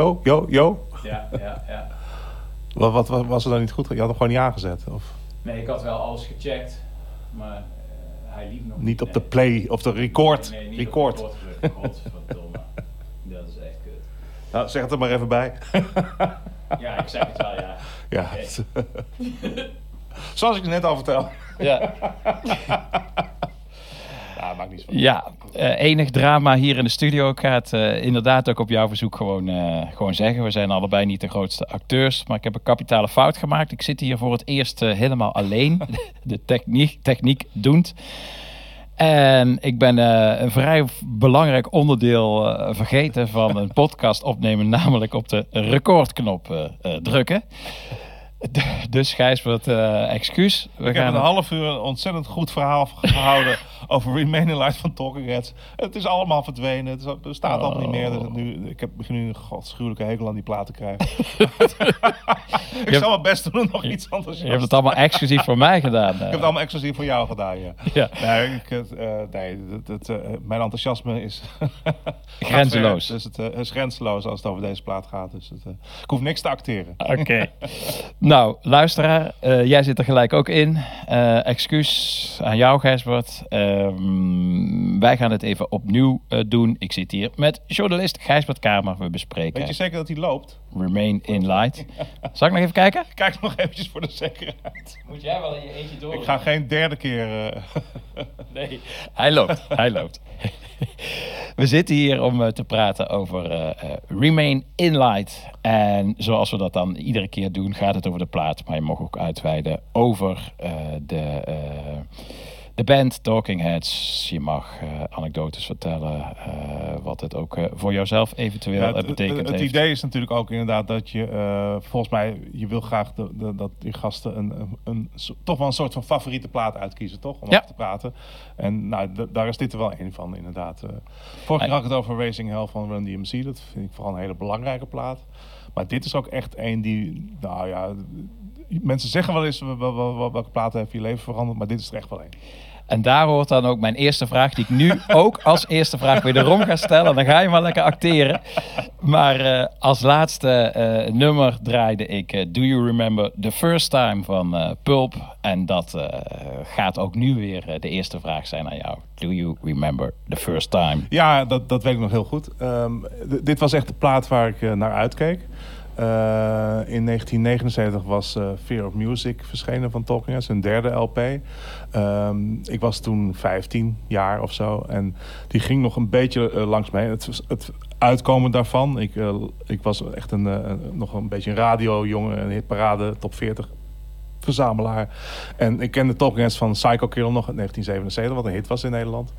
Jo, jo, jo. Ja, ja, ja. Wat, wat, wat was er dan niet goed? Je had hem gewoon niet aangezet? Of Nee, ik had wel alles gecheckt, maar eh, hij liep nog niet op de play of de record? Nee, nee, niet record. op de record. Dat is echt kut. Nou, zeg het er maar even bij. Ja, ik zeg het wel, ja. Ja. Zoals ik net al vertel. Ja. Ja, maakt niet zo. Ja, eh, enig drama hier in de studio. Ik ga het eh, inderdaad ook op jouw verzoek gewoon, eh, gewoon zeggen. We zijn allebei niet de grootste acteurs, maar ik heb een kapitale fout gemaakt. Ik zit hier voor het eerst helemaal alleen, de techniek, techniek doend. En ik ben een vrij belangrijk onderdeel vergeten van een podcast opnemen, namelijk op de recordknop drukken. Dus Gijs, wat eh, excuus. We Ik heb een half uur een ontzettend goed verhaal gehouden over Remain in Light van Talking Heads. Het is allemaal verdwenen. Het bestaat allemaal niet meer. Dus het nu, ik heb, begin nu een godschuwelijke hekel aan die platen te krijgen. ik zal mijn best doen om nog iets anders Je hebt het allemaal exclusief voor mij gedaan. Ik heb het allemaal exclusief voor jou gedaan, ja. Ja. Nee, ik, eh, nee het, eh, mijn enthousiasme is... Grenzeloos. Dus het eh, is grenzeloos als het over deze plaat gaat. Dus het, eh, ik hoef niks te acteren. Oké. Nou, luisteraar, eh, jij zit er gelijk ook in. Eh, excuus aan jou, Gijsbert. Ehm, wij gaan het even opnieuw eh, doen. Ik zit hier met journalist Gijsbert Kamer. We bespreken Weet je zeker dat hij loopt? Remain in Light. Zal ik nog even kijken? Kijk nog eventjes voor de zekerheid. Moet jij wel in je eentje door? Ik ga geen derde keer... eh, Nee, hij loopt. Hij loopt. We zitten hier om eh, te praten over eh, eh, Remain in Light. En zoals we dat dan iedere keer doen, gaat het over de plaat. Maar je mag ook uitweiden over eh, de, eh, de band Talking Heads. Je mag eh, anekdotes vertellen. eh, wat het ook eh, voor jouzelf eventueel Ja, het, betekent het, het heeft. idee is natuurlijk ook inderdaad dat je, volgens mij, je wil graag de, de- dat die gasten een, een, toch wel een soort van favoriete plaat uitkiezen, toch? Om Ja. over te praten. En nou, daar is dit er wel een van, inderdaad. Vorige keer had ik het over Racing Hell van Run DMC. Dat vind ik vooral een hele belangrijke plaat. Maar dit is ook echt een die, nou ja, mensen zeggen wel eens wel- wel- wel- welke platen heeft je leven veranderd, maar dit is er echt wel een. En daar hoort dan ook mijn eerste vraag, die ik nu ook als eerste vraag wederom ga stellen. Dan ga je maar lekker acteren. Maar eh, als laatste eh, nummer draaide ik eh, Do You Remember the First Time van Pulp. En dat gaat ook nu weer de eerste vraag zijn aan jou. Do You Remember the First Time? Ja, dat, dat weet ik nog heel goed. Ehm, dit was echt de plaat waar ik naar uitkeek. In 1979 was Fear of Music verschenen van Talking Heads, een derde LP. Ehm, ik was toen 15 jaar of zo en die ging nog een beetje eh, langs me heen. Het, het uitkomen daarvan, ik, eh, ik was echt een, eh, nog een beetje een radiojongen, een hitparade, top 40 verzamelaar. En ik kende Talking Heads van Psycho Killer nog in 1977, wat een hit was in Nederland.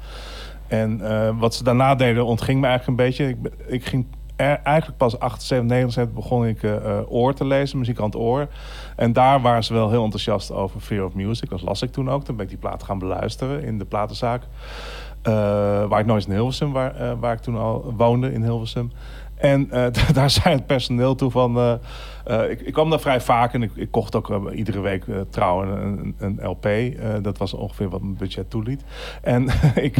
En wat ze daarna deden ontging me eigenlijk een beetje. Ik, ik ging eigenlijk pas 78, 79 begon ik eh, eh, Oor te lezen, muziek aan het oor. En daar waren ze wel heel enthousiast over Fear of Music. Dat las ik toen ook. Toen ben ik die plaat gaan beluisteren in de platenzaak. Eh, waar ik nooit in Hilversum, waar, waar ik toen al woonde in Hilversum. En daar zei het personeel toe van... ik, ik kwam daar vrij vaak en ik, ik kocht ook iedere week trouw een, een, een LP. Dat was ongeveer wat mijn budget toeliet. En ik...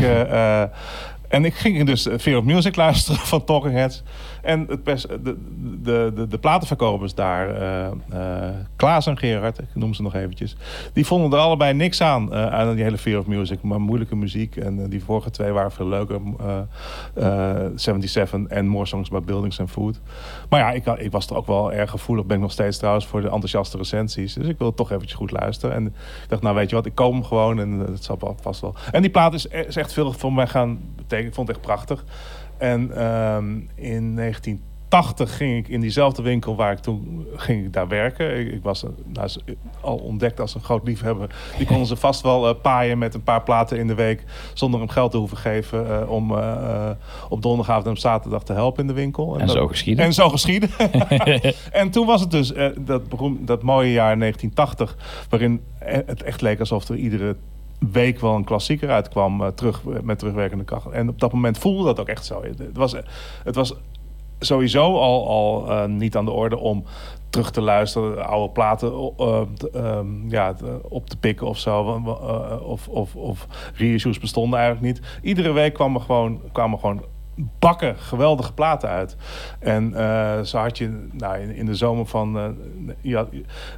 en ik ging dus Fear of Music luisteren van Talking Heads. En het de, de, de, platenverkopers daar, eh, Klaas en Gerard, ik noem ze nog eventjes... die vonden er allebei niks aan, eh, aan die hele Fear of Music. Maar moeilijke muziek. En die vorige twee waren veel leuker. eh, eh, 77 en More Songs About Buildings and Food. Maar ja, ik, ik was er ook wel erg gevoelig. Ben ik nog steeds trouwens voor de enthousiaste recensies. Dus ik wil toch eventjes goed luisteren. En ik dacht, nou weet je wat, ik kom gewoon en het zal vast wel. En die plaat is, is echt veel voor mij gaan betekenen. Ik vond het echt prachtig. En ehm, in 1980 ging ik in diezelfde winkel waar ik toen ging ik daar werken. Ik, ik was eh, nou, s- al ontdekt als een groot liefhebber. Die konden ze vast wel eh, paaien met een paar platen in de week. Zonder hem geld te hoeven geven. eh, om eh, eh, op donderdagavond en op zaterdag te helpen in de winkel. En dat- zo geschieden. En zo geschieden. en toen was het dus eh, dat, dat mooie jaar 1980. Waarin eh, het echt leek alsof er iedere week wel een klassieker uitkwam. eh, terug, met terugwerkende kracht. En op dat moment voelde dat ook echt zo. Het was, het was sowieso al, al eh, niet aan de orde om terug te luisteren, oude platen eh, ehm, ja, op te pikken of zo. of, of, of reissues bestonden eigenlijk niet. Iedere week kwamen gewoon, kwamen gewoon bakken geweldige platen uit. En eh, zo had je nou, in, de zomer van eh ja,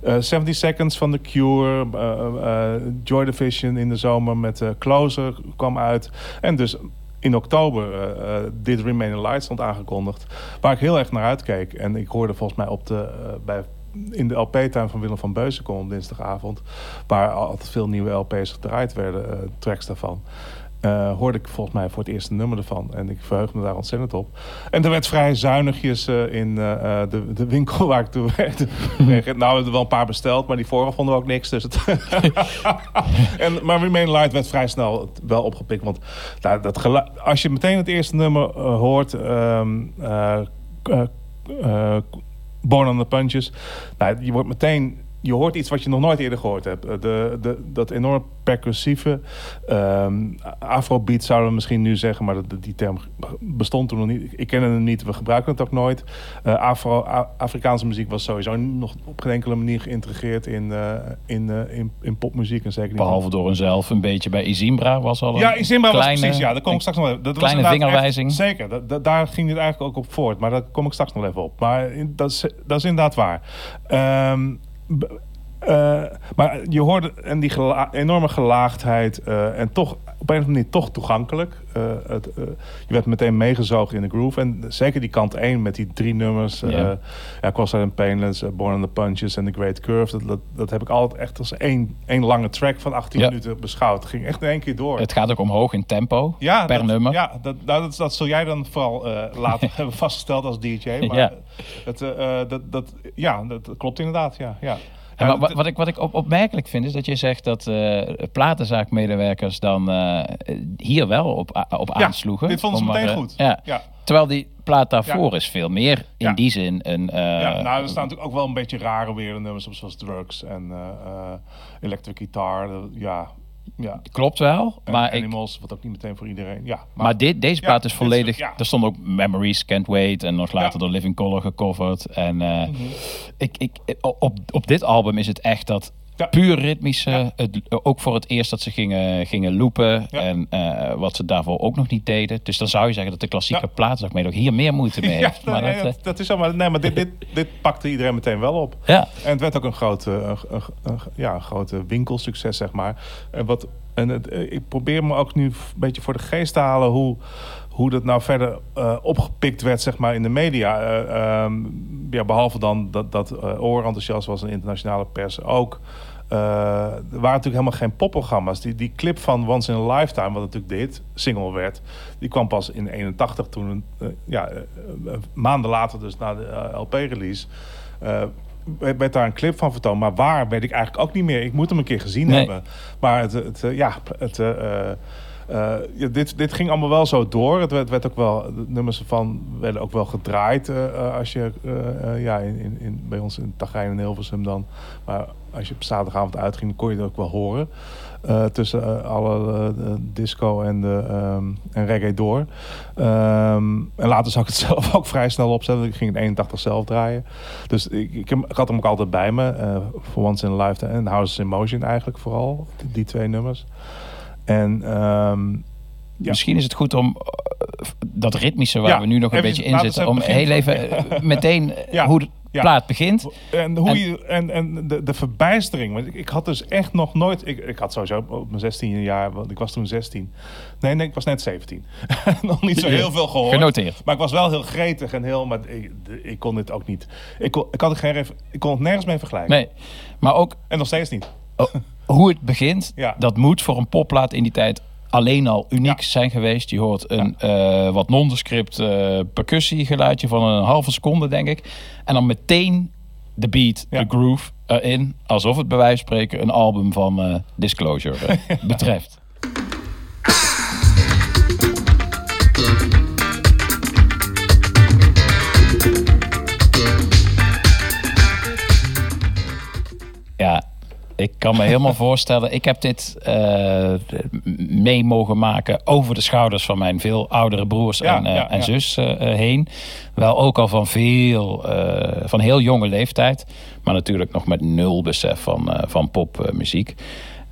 eh, 70 Seconds van The Cure, eh, eh, Joy Division in de zomer met eh, Closer kwam uit. En dus in oktober eh, eh, dit Remain in Light stond aangekondigd. Waar ik heel erg naar uitkeek. En ik hoorde volgens mij op de, eh, bij, in de LP-tuin van Willem van Beuzenkom dinsdagavond. Waar altijd veel nieuwe LP's gedraaid werden, eh, tracks daarvan. Eh, hoorde ik volgens mij voor het eerste nummer ervan. En ik verheugde me daar ontzettend op. En er werd vrij zuinigjes eh, in eh, de, de winkel waar ik toen werkte. nou, we hebben er wel een paar besteld, maar die vorige vonden we ook niks. Dus het en, maar Remain Light werd vrij snel wel opgepikt. Want nou, dat als je meteen het eerste nummer hoort... eh, Born on the Punches... Nou, je wordt meteen... Je hoort iets wat je nog nooit eerder gehoord hebt. Eh, De, de, dat enorm percussieve... ehm Afrobeat zouden we misschien nu zeggen... maar dat, die term bestond toen nog niet. Ik ken hem niet, we gebruiken het ook nooit. Eh, Afro, Afrikaanse muziek was sowieso nog op geen enkele manier geïntegreerd... in, eh, in, in, in popmuziek en zeker niet... Behalve door hunzelf een beetje bij Izimbra was al een Ja, in Zimbabwe was precies. Ja, daar kom ik straks nog even. Dat was kleine inderdaad vingerwijzing. echt- zeker, dat, dat- daar ging het eigenlijk ook op voort. Maar daar kom ik straks nog even op. Maar in- dat is, dat is inderdaad waar. Ehm, but eh, maar je hoorde en die gela- enorme gelaagdheid eh, en toch op een of andere manier toch toegankelijk. Eh, het, je werd meteen meegezogen in de groove. En zeker die kant 1 met die drie nummers. Ja. Ja. Cross and Painless, Born on the Punches en The Great Curve. Dat, dat, dat heb ik altijd echt als één, één lange track van 18 Ja. minuten beschouwd. Het ging echt in één keer door. Het gaat ook omhoog in tempo ja, per dat, nummer. Ja, dat, nou, dat, dat zul jij dan vooral later hebben vastgesteld als DJ. Maar dat, dat, ja, dat klopt inderdaad. Ja, ja. En Ja, wa- wa- dat- wat, ik, wat ik op, opmerkelijk vind is dat je zegt dat eh platenzaakmedewerkers dan eh, hier wel op, op Ja, aansloegen. dit vonden ze maar, meteen eh, goed. Ja. Ja. Terwijl die plaat daarvoor is veel meer in die zin een... ja, nou, er staan natuurlijk ook wel een beetje rare weer nummers op, zoals Drugs en Electric Guitar. ja, ja. Klopt wel, En maar, ik, Animals, wat ook niet meteen voor iedereen. Ja, maar dit, deze Ja, plaat is volledig... ja. Er stond ook Memories, Can't Wait en nog later door Living Color gecoverd. En Mhm. ik, ik, op, op dit album is het echt dat Ja. puur ritmische. Het, ook voor het eerst dat ze gingen, gingen loopen. Ja. En eh, wat ze daarvoor ook nog niet deden. Dus dan zou je zeggen dat de klassieke ook hier meer moeite mee Ja, heeft. maar nee, dat, dat, eh, dat is. Maar, nee, maar dit, dit, dit pakte iedereen meteen wel op. ja. En het werd ook een grote, een, een, een- ja, grote winkelsucces, zeg maar. En, wat, en het, eh, ik probeer me ook nu een beetje voor de geest te halen hoe, hoe dat nou verder eh, opgepikt werd, zeg maar, in de media. Eh, ehm, ja, behalve dan dat, dat eh Oor enthousiast was en internationale pers ook. Er waren natuurlijk helemaal geen popprogramma's. Die, die clip van Once in a Lifetime, wat natuurlijk de hit single werd, die kwam pas in 81 toen, ja, maanden later dus na de LP-release. werd daar een clip van vertoond. Maar waar, weet ik eigenlijk ook niet meer. Ik moet hem een keer gezien Nee. hebben. Maar het, het, ja, het, eh, ja, dit, dit ging allemaal wel zo door. Het werd, ook wel, de nummers ervan werden ook wel gedraaid. eh, eh, als je ja, in, in, in, bij ons in Tagijn en Hilversum dan. Maar als je op zaterdagavond uitging, kon je het ook wel horen. Tussen alle disco en, de, ehm, en reggae door. Ehm, en later zag ik het zelf ook vrij snel opzetten. Ik ging in 81 zelf draaien. Dus ik, ik, had hem ook altijd bij me. For Once in a Lifetime en Houses in Motion eigenlijk vooral. Die twee nummers. En ehm, ja. Misschien is het goed om eh, dat ritmische waar Ja, we nu nog een beetje in zitten, om heel even eh, meteen eh, Ja, hoe de plaat begint. En, hoe En- je, en, en de, de verbijstering. Want ik, ik had dus echt nog nooit. Ik, ik had sowieso op mijn 16 jaar. Want ik was toen 16. Nee, nee, ik was net 17. nog niet zo heel veel gehoord. Genoteerd. Maar ik was wel heel gretig en heel. Maar ik, ik kon dit ook niet. Ik kon, ik, had geen, ik kon het nergens mee vergelijken. Nee, maar ook En nog steeds niet. oh, hoe het begint, Ja. dat moet voor een popplaat in die tijd alleen al uniek Ja. zijn geweest. Je hoort een eh, wat nondescript eh percussiegeluidje van een halve seconde, denk ik. En dan meteen de beat, de groove erin. Alsof het bij wijze van spreken een album van eh, Disclosure betreft. Ik kan me helemaal voorstellen. Ik heb dit eh, mee mogen maken over de schouders van mijn veel oudere broers Ja, en, ja, en ja. zus eh, heen. Wel ook al van veel, van heel jonge leeftijd. Maar natuurlijk nog met nul besef van, van popmuziek.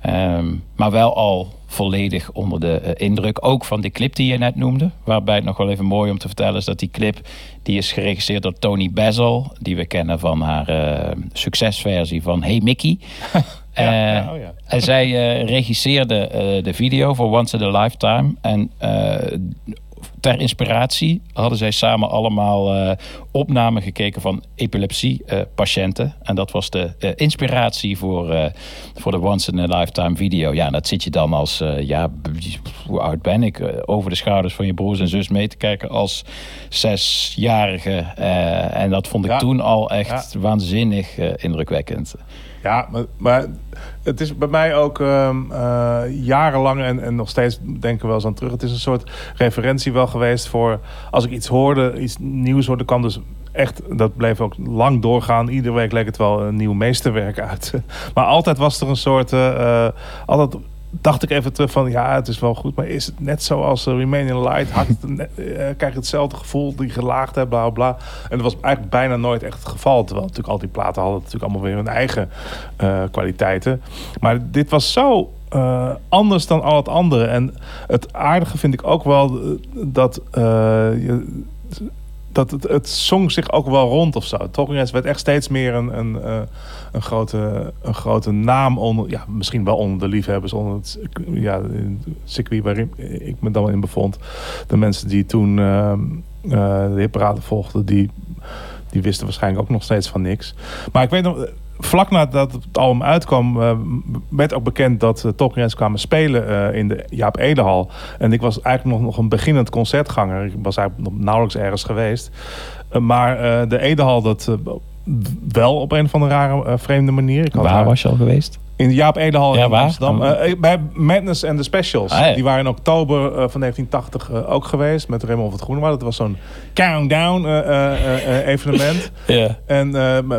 Ehm, maar wel al volledig onder de eh, indruk. Ook van de clip die je net noemde. Waarbij het nog wel even mooi om te vertellen is dat die clip... die is geregisseerd door Tony Basil. Die we kennen van haar eh, succesversie van Hey Mickey. Ja, Eh, oh ja. en zij regisseerde de video voor Once in a Lifetime. En ter inspiratie hadden zij samen allemaal eh, opnamen gekeken van epilepsie-patiënten. en dat was de eh, inspiratie voor, eh, voor de Once in a Lifetime video. Ja, en dat zit je dan als, eh, ja, hoe oud ben ik? Eh, over de schouders van je broers en zus mee te kijken als zesjarige. Eh, en dat vond ik Ja. toen al echt waanzinnig eh, indrukwekkend. Ja, maar, maar het is bij mij ook eh, jarenlang en, en nog steeds denken we wel eens aan terug. Het is een soort referentie wel geweest voor als ik iets hoorde, iets nieuws hoorde, kan dus echt, dat bleef ook lang doorgaan. Iedere week leek het wel een nieuw meesterwerk uit. Maar altijd was er een soort, eh, altijd dacht ik even van ja, het is wel goed, maar is het net zoals uh, Remain in Light? Had het, net- eh, krijg hetzelfde gevoel, die gelaagdheid, bla bla. En dat was eigenlijk bijna nooit echt het geval. Terwijl natuurlijk al die platen hadden natuurlijk allemaal weer hun eigen eh, kwaliteiten. Maar dit was zo eh, anders dan al het andere. En het aardige vind ik ook wel eh, dat eh, je, dat het, het zong zich ook wel rond of zo. Talking Heads werd echt steeds meer een, een, eh, een, grote, een grote naam onder, ja, misschien wel onder de liefhebbers, onder het, ja, circuit waarin ik me dan in bevond. De mensen die toen ehm, eh, de volgden, die, die wisten waarschijnlijk ook nog steeds van niks. Maar ik weet nog, vlak nadat het album uitkwam, eh, werd ook bekend dat uh, kwamen spelen eh, in de Jaap Edehal. En ik was eigenlijk nog, nog een beginnend concertganger. Ik was eigenlijk nog nauwelijks ergens geweest. Maar de Edehal, dat wel op een of andere rare, vreemde manier. Ik had Waar haar- was je al geweest? In Jaap Edehal Ja, in waar? Amsterdam. Eh, bij Madness and the Specials. Ah, ja. Die waren in oktober eh, van 1980 eh, ook geweest. Met Raymond van het Groenewoud. Dat was zo'n countdown evenement. Ja. En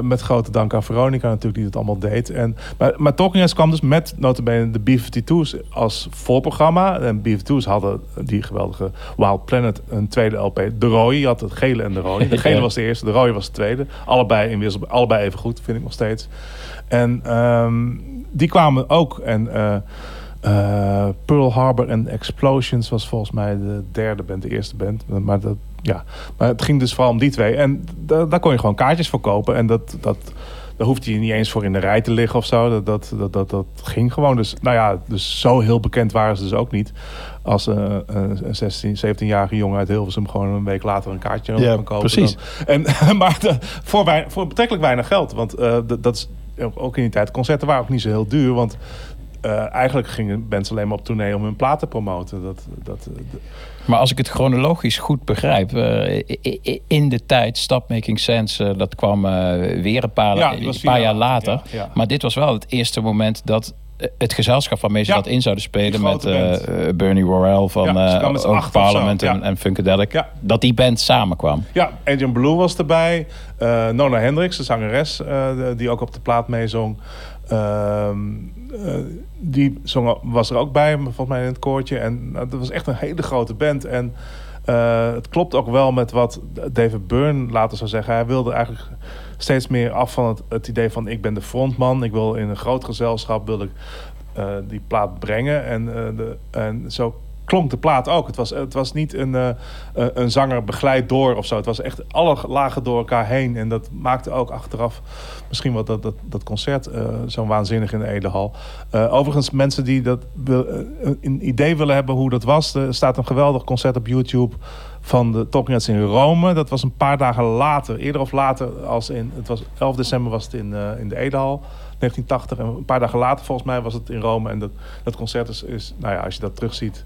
met- grote dank aan Veronica natuurlijk die het allemaal deed. En, maar, maar Talking Heads kwam dus met notabene de B-52's als voorprogramma. En B-52's hadden die geweldige Wild Planet een tweede LP. De rode, je had het gele en de rode. De gele was de eerste, de rode was de tweede. Allebei, in allebei even goed, vind ik nog steeds. En ehm, die kwamen ook. En eh, eh, Pearl Harbor and Explosions was volgens mij de derde band, de eerste band. Maar, dat, ja. maar het ging dus vooral om die twee. En da- daar kon je gewoon kaartjes voor kopen. En dat, dat, daar hoefde je niet eens voor in de rij te liggen of zo. Dat, dat, dat, dat, dat ging gewoon. Dus, nou ja, dus zo heel bekend waren ze dus ook niet. Als eh, een, een 16, 17-jarige jongen uit Hilversum gewoon een week later een kaartje Ja, kan kopen. precies. Dan. En, maar de- voor, wij, voor betrekkelijk weinig geld. Want dat, dat is ook in die tijd. Concerten waren ook niet zo heel duur. Want eh, eigenlijk gingen bands alleen maar op tournee om hun plaat te promoten. Dat, dat, eh, Maar als ik het chronologisch goed begrijp, eh, in de tijd, Stop Making Sense, dat kwam weer een paar, Ja, een paar jaar later. later, ja, ja. Maar dit was wel het eerste moment dat het gezelschap Meestal Ja, dat in zouden spelen met eh, eh, Bernie Worrell van Ja, ze zo, Parliament en, ja. en Funkadelic. Ja. Dat die band samenkwam. Ja, Adrian Blue was erbij. Nona Hendricks, de zangeres, die ook op de plaat meezong. Ehm, eh, die zong, was er ook bij, volgens mij in het koortje. En dat was echt een hele grote band. En het klopt ook wel met wat David Byrne later zou zeggen. Hij wilde eigenlijk steeds meer af van het, idee van ik ben de frontman. Ik wil in een groot gezelschap wil ik, eh, die plaat brengen. En, eh, de, en zo klonk de plaat ook. Het was, het was niet een, eh, een zanger begeleid door of zo. Het was echt alle lagen door elkaar heen. En dat maakte ook achteraf misschien wat dat, dat, dat concert eh, zo waanzinnig in de Edehal. Eh overigens, mensen die dat wil, een idee willen hebben hoe dat was... er staat een geweldig concert op YouTube van de Talking Heads in Rome. Dat was een paar dagen later, eerder of later, als in, het was 11 december was het in, eh, in de Edehal. 1980 en een paar dagen later volgens mij was het in Rome. En dat, dat concert is, is, nou ja, als je dat terugziet,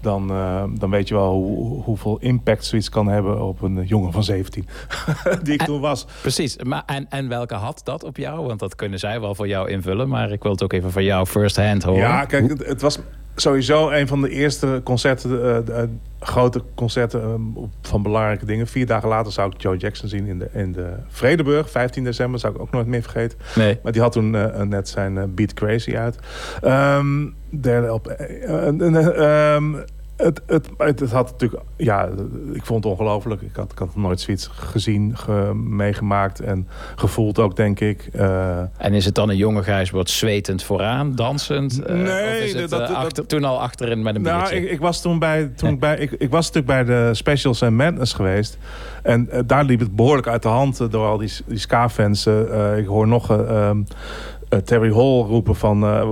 dan, eh, dan weet je wel hoe, hoeveel impact zoiets kan hebben op een jongen van 17. die ik toen was. Precies. Maar, en, en welke had dat op jou? Want dat kunnen zij wel voor jou invullen. Maar ik wil het ook even van jou first hand horen. Ja, kijk, het, het was sowieso een van de eerste concerten, eh, de, eh, grote concerten eh, op- van belangrijke dingen. Vier dagen later zou ik Joe Jackson zien in de, in de Vredeburg, 15 december, zou ik ook nooit meer vergeten. Nee. Maar die had toen eh, net zijn Beat Crazy uit. Ehm derde op. eh, ehm, het, het, het, had natuurlijk, ja, ik vond het ongelooflijk. Ik had, ik had nooit zoiets gezien, ge- meegemaakt en gevoeld ook, denk ik. Eh, En is het dan een jonge Gijs wordt zwetend vooraan, dansend? eh, Nee, is het dat- eh, dat- achter- toen al achterin met een Nou, biertje? ik, ik was toen bij, toen bij, ik, ik was natuurlijk bij de Specials en Madness geweest. En daar liep het behoorlijk uit de hand door al die, die ska-fans. ik hoor nog eh, eh, Terry Hall roepen van... eh, eh,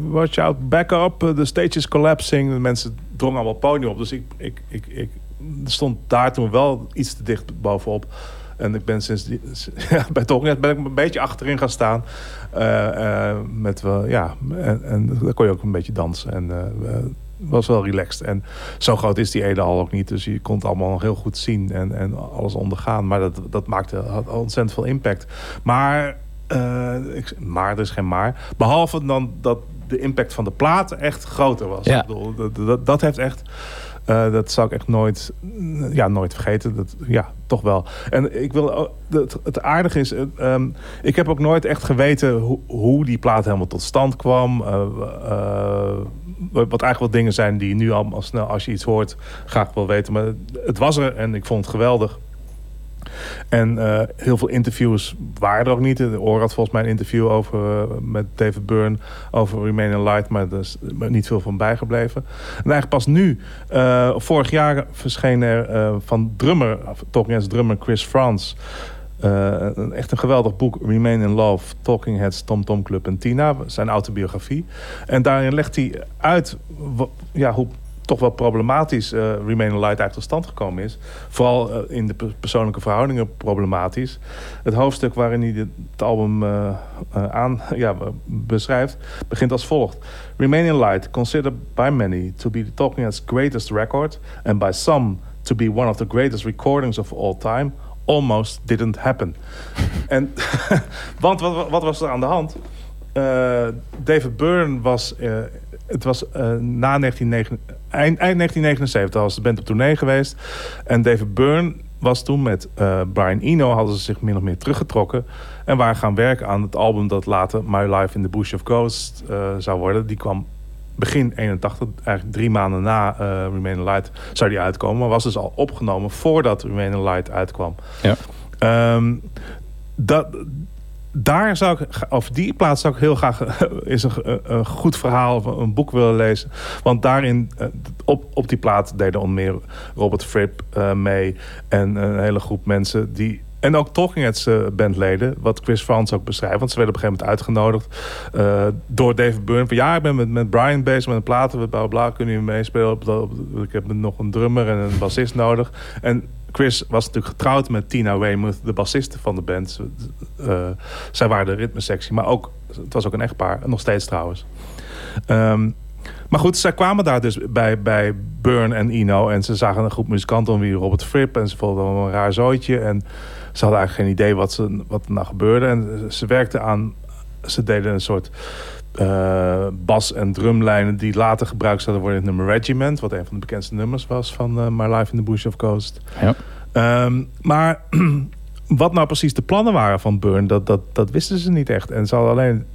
watch out, back up, the stage is collapsing. De mensen drongen allemaal podium op. Dus ik, ik, ik, ik stond daar toen wel iets te dicht bovenop. En ik ben sinds ja, bij Tolkien ben ik een beetje achterin gaan staan. Met ja, en, daar kon je ook een beetje dansen. En eh, was wel relaxed. En zo groot is die Ede al ook niet. Dus je kon het allemaal nog heel goed zien en, en alles ondergaan. Maar dat, dat maakte had ontzettend veel impact. Maar, eh, ik, maar, er is geen maar. Behalve dan dat de impact van de plaat echt groter was. Ja. Ik bedoel, dat, dat, dat heeft echt... eh, dat zou ik echt nooit, ja, nooit vergeten. Dat, ja, toch wel. En ik wil ook- het, het aardige is, eh, ehm, ik heb ook nooit echt geweten hoe, hoe die plaat helemaal tot stand kwam. Wat eigenlijk wel dingen zijn die nu al snel, als je iets hoort, graag wil weten. Maar het was er en ik vond het geweldig. En eh, heel veel interviews waren er ook niet. De Oor had volgens mij een interview over, eh, met David Byrne over Remain in Light, maar er is niet veel van bijgebleven. En eigenlijk pas nu, eh, vorig jaar verscheen er van drummer, Talking Heads drummer Chris Frans, een, echt een geweldig boek, Remain in Love, Talking Heads, Tom Tom Club en Tina, zijn autobiografie. En daarin legt hij uit ja, hoe toch wel problematisch eh, Remain in Light eigenlijk tot stand gekomen is. Vooral eh, in de per- persoonlijke verhoudingen problematisch. Het hoofdstuk waarin hij het album eh, aan, ja, beschrijft, begint als volgt. Remain in Light, considered by many to be the Talking Heads greatest record, and by some to be one of the greatest recordings of all time, almost didn't happen. en, want wat, wat was er aan de hand? David Byrne was, het was na 1979, eind, eind 1979 was de band op tournee geweest. En David Byrne was toen met eh, Brian Eno, hadden ze zich min of meer teruggetrokken. En waren gaan werken aan het album dat later My Life in the Bush of Ghosts eh, zou worden. Die kwam begin 81, eigenlijk drie maanden na eh Remain in Light, zou die uitkomen. Maar was dus al opgenomen voordat Remain in Light uitkwam. Ja. Ehm, dat, daar zou ik, of die plaats zou ik heel graag is een, een- goed verhaal of een boek willen lezen. Want daarin, eh, op, op die plaat deden onder meer Robert Fripp eh, mee. En een hele groep mensen die. En ook Talking Heads eh, bandleden, wat Chris Frans ook beschrijft. Want ze werden op een gegeven moment uitgenodigd eh, door David Byrne. Van ja, ik ben met, met Brian bezig met een platen, bla bla. Kunnen jullie meespelen? Ik heb nog een drummer en een bassist nodig. En Chris was natuurlijk getrouwd met Tina Weymouth, de bassiste van de band. Eh, zij waren de ritmesectie, maar ook, het was ook een echtpaar. Nog steeds trouwens. Ehm, maar goed, zij kwamen daar dus bij, bij Burn en Ino. En ze zagen een groep muzikanten om wie Robert Fripp. En ze vonden wel een raar zooitje. En ze hadden eigenlijk geen idee wat, ze, wat er nou gebeurde. En ze werkten aan... Ze deden een soort eh, bas- en drumlijnen... die later gebruikt zouden worden in het nummer Regiment. Wat een van de bekendste nummers was van eh, My Life in the Bush of Ghost. Ja. Ehm, maar wat nou precies de plannen waren van Burn, dat, dat, dat wisten ze niet echt. En ze hadden alleen.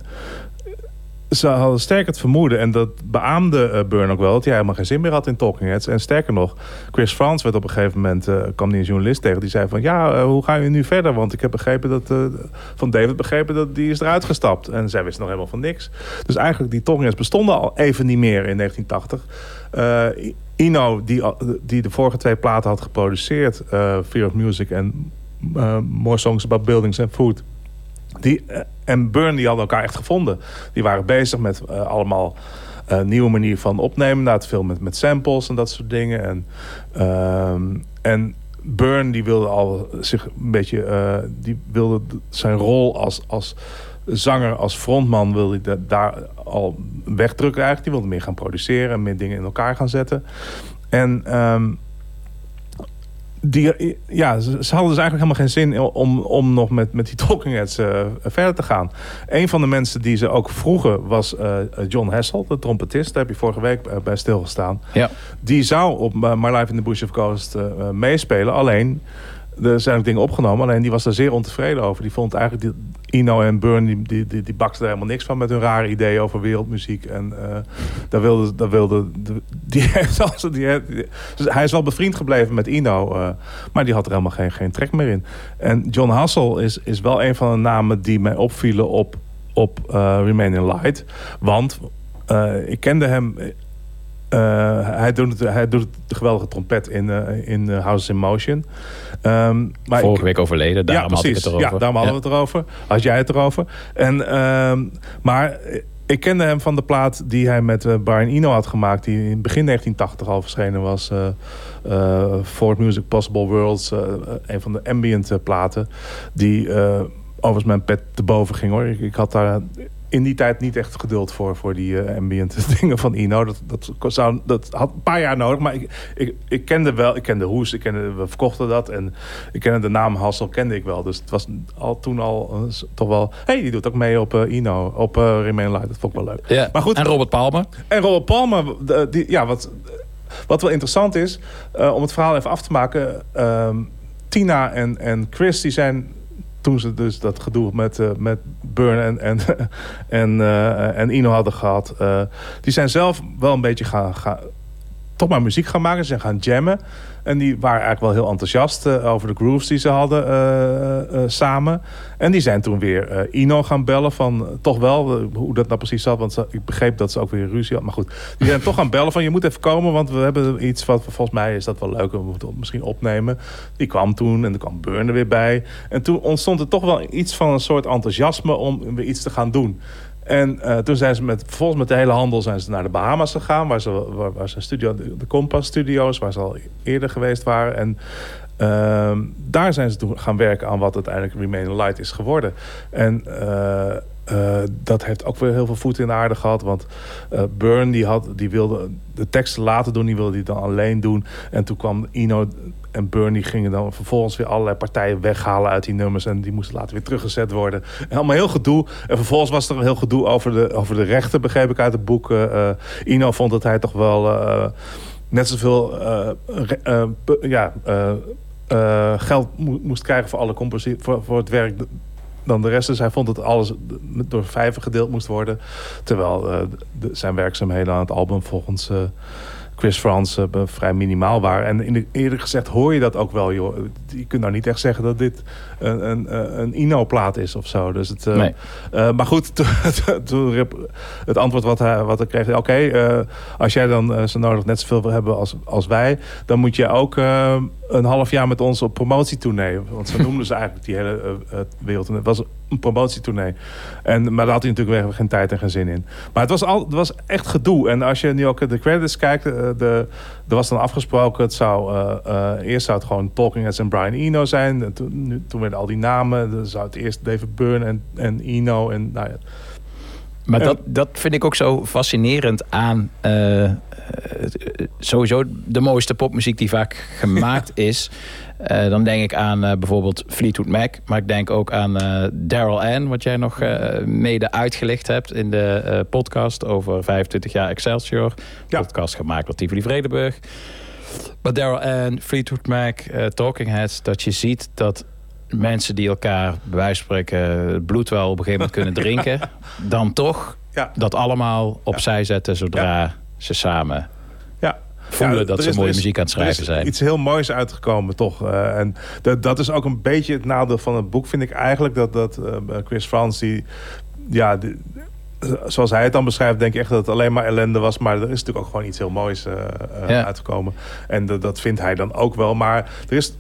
Ze hadden sterk het vermoeden, en dat beaamde eh, Burn ook wel, dat hij helemaal geen zin meer had in Talking Heads. En sterker nog, Chris Frans werd op een gegeven moment, eh, kwam die een journalist tegen, die zei van, ja, eh, hoe ga je nu verder? Want ik heb begrepen dat, van David begrepen dat die is eruit gestapt. En zij wisten nog helemaal van niks. Dus eigenlijk, die Talking Heads bestonden al even niet meer in 1980. Eh, Ino, die, die de vorige twee platen had geproduceerd, Fear of Music en More Songs About Buildings and Food. Die, eh, en Burn die hadden elkaar echt gevonden. Die waren bezig met eh, allemaal eh, nieuwe manier van opnemen. Nou, het veel met, met samples en dat soort dingen. En, ehm, en Burn die wilde al zich een beetje... die wilde zijn rol als, als zanger, als frontman... wilde hij da- daar al wegdrukken eigenlijk. Die wilde meer gaan produceren en meer dingen in elkaar gaan zetten. En... ehm, die, ja, ze, ze hadden dus eigenlijk helemaal geen zin om, om nog met, met die Talking Heads eh, verder te gaan. Een van de mensen die ze ook vroegen was eh, John Hessel, de trompetist. Daar heb je vorige week eh, bij stilgestaan. Ja. Die zou op eh, My Life in the Bush of eh, eh, meespelen. Alleen, er zijn ook dingen opgenomen. Alleen die was daar zeer ontevreden over. Die vond eigenlijk, die, Ino en Burn, die, die, die, die er helemaal niks van met hun rare ideeën over wereldmuziek. En eh, daar wilde, daar wilde de- die die, dus hij is wel bevriend gebleven met Ino, eh, maar die had er helemaal geen, geen trek meer in. En John Hassel is, is wel een van de namen die mij opvielen op, op eh, Remain in Light. Want ik kende hem. Eh, hij, doet het, hij doet het de geweldige trompet in, eh, in eh, House in Motion. Ehm, maar Vorige ik- week overleden, daarom ja, had ik het erover. Ja, daarom hadden we het erover. Had jij het erover. En, ehm, maar ik kende hem van de plaat die hij met Brian Eno had gemaakt. Die in begin 1980 al verschenen was. Ford Music Possible Worlds. een van de ambient platen. Die overigens mijn pet te boven ging hoor. Ik, ik had daar in die tijd niet echt geduld voor. Voor die eh, ambient dingen van Eno. Dat, dat, zou, dat had een paar jaar nodig. Maar ik, ik, ik kende wel. Ik kende Hoes. Ik kende, we verkochten dat. En ik kende de naam Hassel kende ik wel. Dus het was al toen al eh, toch wel... hey, die doet ook mee op eh Ino. Op Remain Light. Dat vond ik wel leuk. Ja. Maar goed. En Robert Palmer. En Robert Palmer, de- die, ja, wat, wat wel interessant is, om het verhaal even af te maken. ehm, Tina en, en Chris, die zijn toen ze dus dat gedoe met, eh, met Burn en, en, en, eh, en Ino hadden gehad. eh, die zijn zelf wel een beetje gaan, gaan toch maar muziek gaan maken. Ze zijn gaan jammen. En die waren eigenlijk wel heel enthousiast eh, over de grooves die ze hadden eh, eh, samen. En die zijn toen weer Ino gaan bellen van toch wel, hoe dat nou precies zat. Want ik begreep dat ze ook weer ruzie had. Maar goed, die zijn toch gaan bellen van je moet even komen. Want we hebben iets wat volgens mij is dat wel leuk. We moeten het misschien opnemen. Die kwam toen en er kwam Burn er weer bij. En toen ontstond er toch wel iets van een soort enthousiasme om weer iets te gaan doen. En eh, toen zijn ze met, vervolgens met de hele handel zijn ze naar de Bahamas gegaan. Waar ze, waar, waar ze studio, de, Compass Studios, waar ze al eerder geweest waren. En ehm, daar zijn ze toen gaan werken aan wat uiteindelijk Remain Light is geworden. En eh, eh, dat heeft ook weer heel veel voet in de aarde gehad. Want Burn die had, die wilde de teksten laten doen, die wilde die dan alleen doen. En toen kwam Ino en Burn die gingen dan vervolgens weer allerlei partijen weghalen uit die nummers. En die moesten later weer teruggezet worden. En allemaal heel gedoe. En vervolgens was er een heel gedoe over de, over de rechten, begreep ik uit het boek. Eh, Ino vond dat hij toch wel eh, net zoveel eh, ja, geld mo- moest krijgen voor, alle voor, voor het werk dan de rest. Dus hij vond dat alles door vijven gedeeld moest worden. Terwijl de- zijn werkzaamheden aan het album volgens Chris Frans eh, vrij minimaal waren. En in de, eerlijk gezegd hoor je dat ook wel. Joh. Je kunt nou niet echt zeggen dat dit een, een, een Ino-plaat is of zo. Dus het, eh, Nee. eh, maar goed, toen, het antwoord wat hij, wat ik kreeg... oké, eh, als jij dan eh, zo nodig net zoveel wil hebben als, als wij... dan moet je ook eh, een half jaar met ons op promotietournee. Want zo noemden ze eigenlijk die hele eh, eh, wereld. En het was een promotietournee. En, maar daar had hij natuurlijk weer geen tijd en geen zin in. Maar het was, al, het was echt gedoe. En als je nu ook de credits kijkt... eh, de, er was dan afgesproken... Het zou, eh, eh, eerst zou het gewoon Talking Heads en Brian Eno zijn. En toen, nu, toen werden al die namen... Dan zou het eerst David Byrne en, en Eno... En, nou ja, Maar En- dat, dat vind ik ook zo fascinerend aan eh, sowieso de mooiste popmuziek die vaak gemaakt is. Eh, dan denk ik aan eh, bijvoorbeeld Fleetwood Mac. Maar ik denk ook aan eh, Daryl Ann, wat jij nog mede uitgelicht hebt in de podcast over 25 jaar Excelsior. Ja. Podcast gemaakt door Tivoli Vredenburg. Maar Daryl Ann, Fleetwood Mac, Talking Heads, dat je ziet dat mensen die elkaar bij wijze van spreken het bloed wel op een gegeven moment kunnen drinken, dan toch ja. dat allemaal opzij zetten zodra ze samen. Voelen Ja, dat ze mooie is- muziek aan het er schrijven is zijn. iets heel moois uitgekomen, toch? Eh, en dat, dat is ook een beetje het nadeel van het boek, vind ik eigenlijk. Dat, dat eh, Chris Frans, die, ja, die- zoals hij het dan beschrijft, denk ik echt dat het alleen maar ellende was. Maar er is natuurlijk ook gewoon iets heel moois eh, Ja. uitgekomen. En dat, dat vindt hij dan ook wel. Maar er is...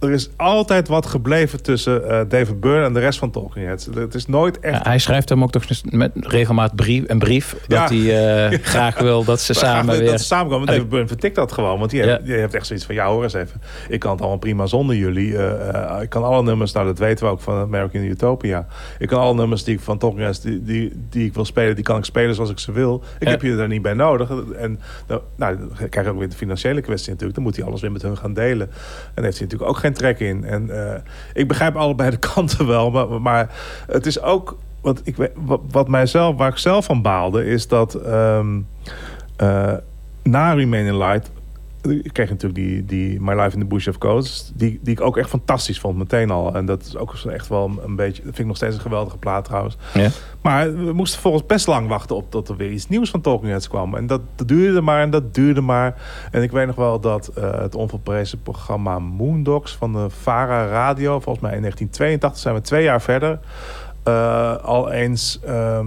Er is altijd wat gebleven tussen eh, David Byrne en de rest van Talking Heads. Het is nooit echt Ja, hij schrijft hem ook toch met regelmaat brief, een brief Ja. dat hij eh, graag wil dat ze samen dat weer. ze samenkomen. En David Byrne vertikt dat gewoon. Want die, Ja. heeft, die heeft echt zoiets van... Ja, hoor eens even. Ik kan het allemaal prima zonder jullie. Eh, ik kan alle nummers... Nou, dat weten we ook van American Utopia. Ik kan alle nummers die ik van Talking Heads... Die, die, die ik wil spelen, die kan ik spelen zoals ik ze wil. Ik heb je er niet bij nodig. En nou, nou, dan krijg je ook weer de financiële kwestie natuurlijk. Dan moet hij alles weer met hun gaan delen. En daar heeft hij natuurlijk ook geen trek in. En eh, ik begrijp allebei de kanten wel. Maar, maar het is ook... Want ik, wat, wat mijzelf, waar ik zelf van baalde... is dat... ehm, eh, na Remain in Light ik kreeg natuurlijk die, die My Life in the Bush of Coast, die, die ik ook echt fantastisch vond meteen al. En dat is ook echt wel een, beetje, dat vind ik nog steeds een geweldige plaat trouwens. Ja. Maar we moesten volgens best lang wachten op tot er weer iets nieuws van Talking Heads kwam. En dat, dat duurde maar en dat duurde maar. En ik weet nog wel dat eh, het onverprezen programma Moondogs van de Vara Radio, volgens mij in 1982 zijn we twee jaar verder, eh, al eens ehm,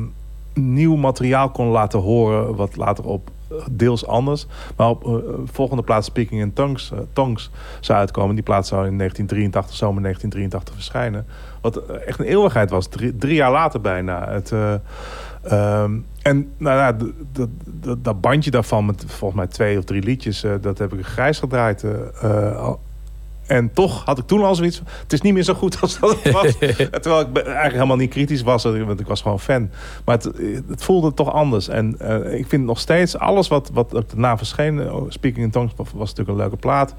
nieuw materiaal kon laten horen, wat later op deels anders. Maar op eh, volgende plaats Speaking in Tongues, eh, Tongues zou uitkomen. Die plaats zou in 1983, zomer 1983 verschijnen. Wat eh, echt een eeuwigheid was. Drie, drie jaar later bijna. Het, eh, ehm, en nou ja, dat bandje daarvan met volgens mij twee of drie liedjes... eh, dat heb ik grijs gedraaid. En toch had ik toen al zoiets het is niet meer zo goed als dat het was. Terwijl ik eigenlijk helemaal niet kritisch was, want ik was gewoon fan. Maar het, het voelde toch anders. En eh, ik vind nog steeds alles wat, wat daarna verscheen... eh, Speaking in Tongues was natuurlijk een leuke plaat.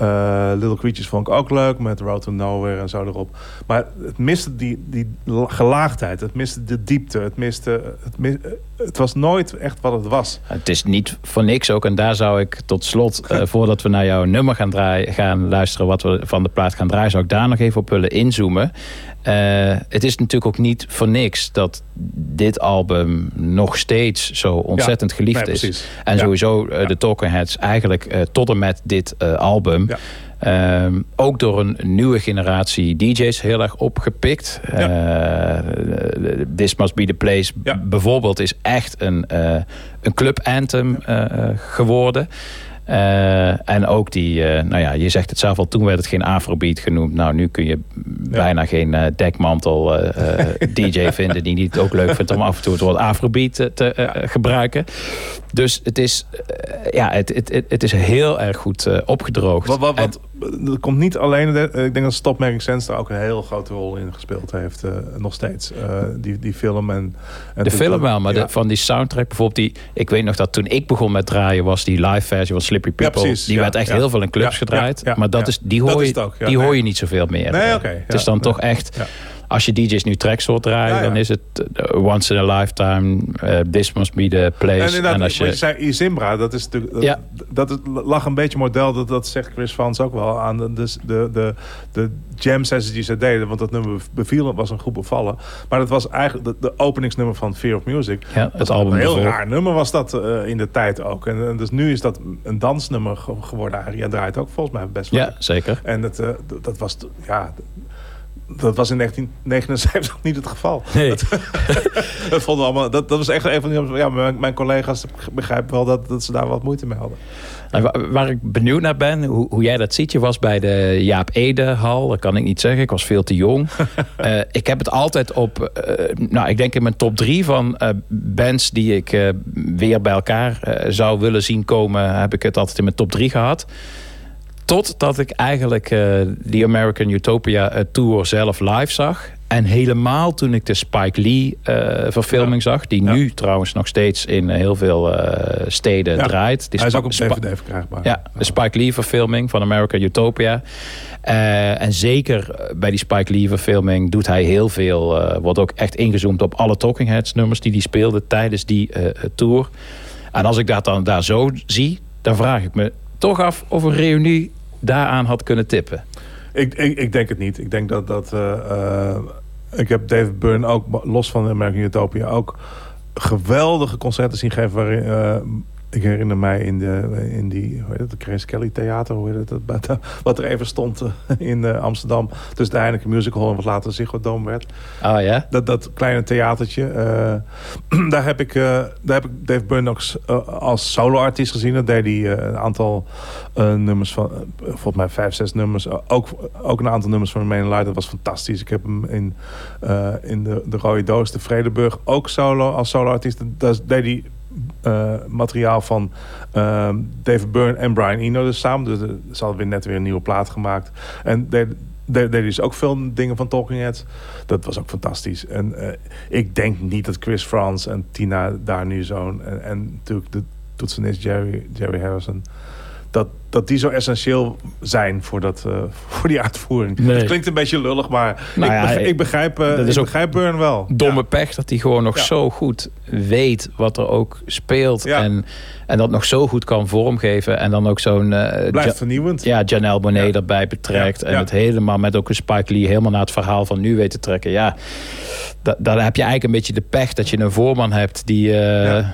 Eh, Little Creatures vond ik ook leuk, met Road to Nowhere en zo erop. Maar het miste die, die la- gelaagdheid, het miste de diepte. Het, miste, het, mis- het was nooit echt wat het was. Het is niet voor niks ook. En daar zou ik tot slot, eh, voordat we naar jouw nummer gaan, draaien, gaan luisteren... wat we van de plaat gaan draaien, zou ik daar nog even op willen inzoomen. Eh, het is natuurlijk ook niet voor niks dat dit album nog steeds zo ontzettend Ja, geliefd nee, is. En Ja. sowieso eh, de Talking Heads eigenlijk eh, tot en met dit album. Ehm, ook door een nieuwe generatie DJ's heel erg opgepikt. This Must Be The Place bijvoorbeeld is echt een, een club anthem geworden. Eh, en ook die, eh, nou ja, je zegt het zelf al, toen werd het geen Afrobeat genoemd. Nou, nu kun je bijna geen eh, dekmantel DJ vinden die niet ook leuk vindt om af en toe het woord Afrobeat te gebruiken. Dus het is, eh, ja, het, het, het, is heel erg goed eh, opgedroogd. Wat, wat, En- dat komt niet alleen. de- ik denk dat Stop Making Sense daar ook een heel grote rol in gespeeld heeft. eh, nog steeds. Eh, die, die film en. en De film wel, maar ja. de, van die soundtrack bijvoorbeeld, die, ik weet nog dat toen ik begon met draaien, was die live versie van Slippery Ja, People. precies, die ja, werd echt heel veel in clubs gedraaid. maar dat is, die, hoor je, ook, die nee. hoor je niet zoveel meer. Nee, Eh, oké, het is dan toch echt. Als je DJ's nu tracks hoort draaien, Ja, ja. dan is het eh, once in a lifetime, eh, this must be the place. En inderdaad, als wat je zei, dat is natuurlijk. Dat, Ja. dat is- lag een beetje model, dat, dat zegt Chris Vans ook wel aan de, de, de, de, de jam sessies die ze deden. Want dat nummer beviel, was een goed bevallen. Maar dat was eigenlijk de, de openingsnummer van Fear of Music. Ja, Dat het album Een heel raar nummer was dat eh, in de tijd ook. En, en dus nu is dat een dansnummer ge- geworden. Aria draait ook volgens mij best wel. Ja, zeker. En het, eh, d- dat was, ja, dat was in 1979 niet het geval. Nee. Dat, dat, vonden we allemaal, dat, dat was echt een van die... Ja, mijn, mijn collega's begrijpen wel dat, dat ze daar wat moeite mee hadden. En wa- waar ik benieuwd naar ben, hoe, hoe jij dat ziet. Je was bij de Jaap Ede-hal, dat kan ik niet zeggen. Ik was veel te jong. Eh, ik heb het altijd op, eh, nou ik denk in mijn top drie van eh, bands die ik weer bij elkaar zou willen zien komen, heb ik het altijd in mijn top drie gehad. Totdat ik eigenlijk eh die American Utopia eh, Tour zelf live zag. En helemaal toen ik de Spike Lee eh, verfilming zag. Die Ja. nu trouwens nog steeds in heel veel steden Ja. draait. Die Hij is ook op DVD verkrijgbaar. ja, de Spike Lee verfilming van American Utopia. En zeker bij die Spike Lee verfilming doet hij heel veel. wordt ook echt ingezoomd op alle Talking Heads nummers die hij speelde tijdens die tour. En als ik dat dan daar zo zie, dan vraag ik me toch af of een reunie daaraan had kunnen tippen. Ik, ik, denk het niet. Ik denk dat... dat eh, eh, ik heb David Byrne ook, los van American Utopia... ook geweldige concerten zien geven... waarin... ik herinner mij in, de, in die, hoe heet het, de Grace Kelly Theater, hoe heet het, wat- wat er even stond eh, in eh, Amsterdam. Tussen de Heineken Music Hall en wat later Ziggo Dome werd. Ah ja? Dat, dat kleine theatertje. eh, daar, heb ik, daar heb ik Dave eh, als solo-artiest gezien. Dat deed hij een aantal nummers van... volgens mij vijf, zes nummers. Ook, ook een aantal nummers van Main Light. Dat was fantastisch. Ik heb hem in, in de, de Rode Doos, de Vredeburg, ook solo als solo-artiest. Daar deed hij eh, materiaal van ehm, David Byrne en Brian Eno dus samen. Dus er- ze hadden weer net weer een nieuwe plaat gemaakt. En deed hij dus ook veel dingen van Talking Heads. Dat was ook fantastisch. En eh, ik denk niet dat Chris Frans en Tina daar nu zo'n... En, en natuurlijk de toetsenist Jerry, Jerry Harrison... Dat, dat die zo essentieel zijn voor, dat, eh, voor die uitvoering. Nee. Het klinkt een beetje lullig, maar Nou ik, ja, begrijp, ik begrijp, eh, dat is ik ook begrijp Burn wel. domme pech dat hij gewoon nog Ja. zo goed weet wat er ook speelt. En, en dat nog zo goed kan vormgeven. En dan ook zo'n... eh, Blijft Ja- vernieuwend. ja, Janelle Monet erbij betrekt. En het helemaal met ook een Spike Lee helemaal naar het verhaal van nu weet te trekken. Ja, da- dan heb je eigenlijk een beetje de pech dat je een voorman hebt die, eh, eh,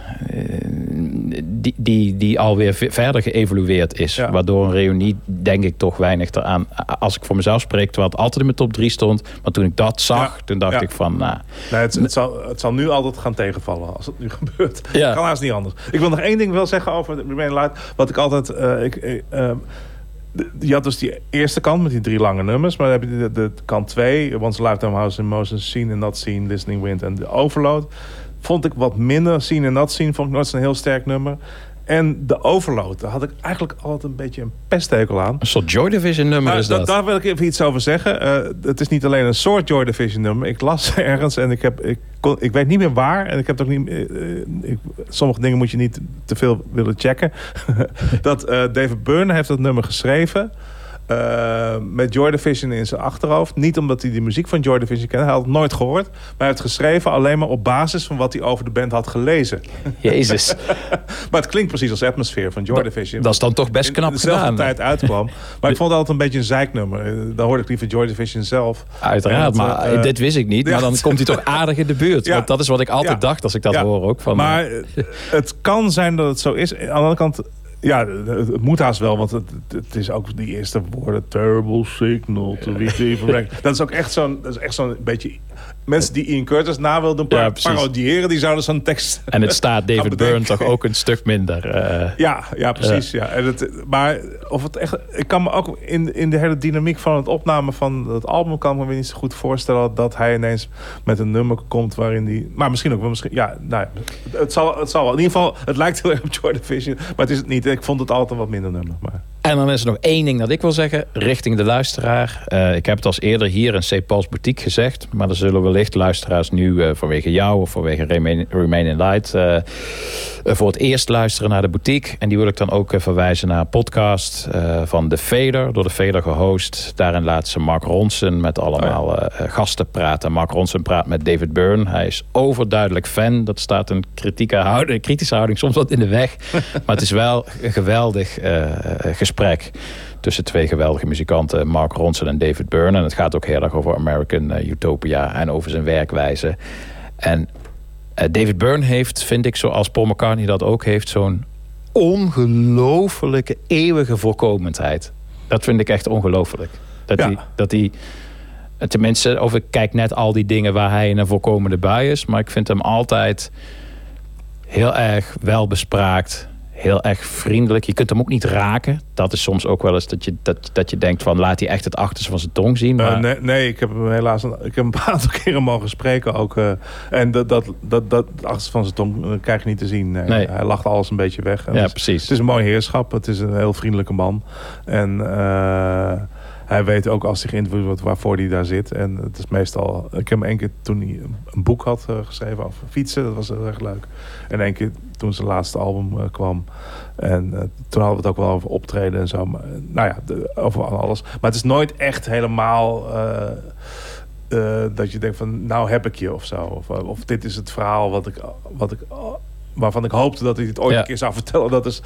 die, die, die alweer ve- verder geëvolueerd is. Ja. Waardoor een reunie denk ik toch weinig eraan. Als ik voor mezelf spreek, terwijl het altijd in mijn top 3 stond. Maar toen ik dat zag, Ja. toen dacht Ja. ik van... Nou, Nee, het, het, zal, het zal nu altijd gaan tegenvallen als het nu gebeurt. Ja. Kan haast niet anders. Ik wil nog één ding wel zeggen over Remain Light. Wat ik altijd... eh, ik, je had dus die eerste kant met die drie lange nummers. Maar dan heb je de, de kant twee. Once a Lifetime House in Motion, Seen and Not Seen, Listening Wind en de Overload. Vond ik wat minder. Seen and Not Seen vond ik nooit zo'n heel sterk nummer. En de Overload, daar had ik eigenlijk altijd een beetje een pesthekel aan. een soort Joy Division nummer Nou, is da- dat. Daar wil ik even iets over zeggen. Eh, het is niet alleen een soort Joy Division nummer. Ik las ergens en ik, heb, ik, kon, ik weet niet meer waar. En ik heb ook niet. eh, eh, ik, sommige dingen moet je niet te veel willen checken. dat David Byrne heeft dat nummer geschreven. Eh, met Joy Division in zijn achterhoofd. Niet omdat hij de muziek van Joy Division kende. Hij had het nooit gehoord. Maar hij heeft geschreven alleen maar op basis van wat hij over de band had gelezen. Jezus. maar het klinkt precies als atmosfeer van Joy Division. Dat is dan toch best In knap dezelfde gedaan. tijd uitkwam. Maar ik vond het altijd een beetje een zeiknummer. Eh, Dan hoorde ik liever Joy Division zelf. Uiteraard, maar eh, dit wist ik niet. Maar dan komt hij toch aardig in de buurt. Ja. Want dat is wat ik altijd Ja. dacht als ik dat Ja. hoor ook. Van, Maar het kan zijn dat het zo is. Aan de andere kant, ja, het moet haast wel. Want het, het is ook die eerste woorden. Terrible signal to a record. Dat is ook echt zo'n dat is echt zo'n beetje... Mensen die Ian Curtis na wilden Ja, parodiëren... die zouden zo'n tekst en het staat David Byrne toch ook een stuk minder. eh, Ja, ja precies. Ja. En het, maar of het echt, ik kan me ook in, in de hele dynamiek van het opname van het album... kan ik me weer niet zo goed voorstellen dat hij ineens met een nummer komt waarin die... Maar misschien ook wel misschien... Ja, nou ja, het, zal, het zal wel. In ieder geval, het lijkt heel erg op Joy Division. Maar het is het niet. Ik vond het altijd wat minder nummer. Maar. En dan is er nog één ding dat ik wil zeggen richting de luisteraar. Eh, ik heb het als eerder hier in St. Paul's Boutique gezegd. Maar er zullen wellicht luisteraars nu eh, vanwege jou of vanwege Remain, Remain in Light... eh, voor het eerst luisteren naar de boutique. En die wil ik dan ook verwijzen naar een podcast van The Fader. Door The Fader gehost. Daarin laat ze Mark Ronson met allemaal eh, gasten praten. Mark Ronson praat met David Byrne. Hij is overduidelijk fan. Dat staat een kritieke houding, kritische houding soms wat in de weg. maar het is wel een geweldig eh, gesprek tussen twee geweldige muzikanten, Mark Ronson en David Byrne. En het gaat ook heel erg over American eh, Utopia en over zijn werkwijze. En eh, David Byrne heeft, vind ik, zoals Paul McCartney dat ook heeft, zo'n ongelofelijke eeuwige voorkomendheid. Dat vind ik echt ongelooflijk. Dat Ja. hij, dat hij tenminste, of ik kijk net al die dingen waar hij in een voorkomende bui is, maar ik vind hem altijd heel erg welbespraakt, heel erg vriendelijk. Je kunt hem ook niet raken. Dat is soms ook wel eens dat je, dat, dat je denkt van laat hij echt het achterste van zijn tong zien. Eh, Maar nee, nee, ik heb hem helaas een, ik heb hem een aantal keren mogen spreken ook. eh, en dat, dat, dat, dat het achterste van zijn tong eh, krijg je niet te zien. Nee. Nee. Hij lacht alles een beetje weg. En Ja, het is- precies. Het is een mooi heerschap. Het is een heel vriendelijke man. En hij weet ook als hij geïnterviewd wordt waarvoor hij daar zit. En het is meestal... Ik heb hem één keer toen hij een boek had eh, geschreven over fietsen. Dat was heel erg leuk. En één keer toen zijn laatste album eh, kwam. En eh, toen hadden we het ook wel over optreden en zo. Maar, nou ja, de- over alles. Maar het is nooit echt helemaal... dat je denkt van, nou heb ik je of zo. Of, of dit is het verhaal wat ik, wat ik, waarvan ik hoopte dat hij het ooit Ja. een keer zou vertellen. Dat is,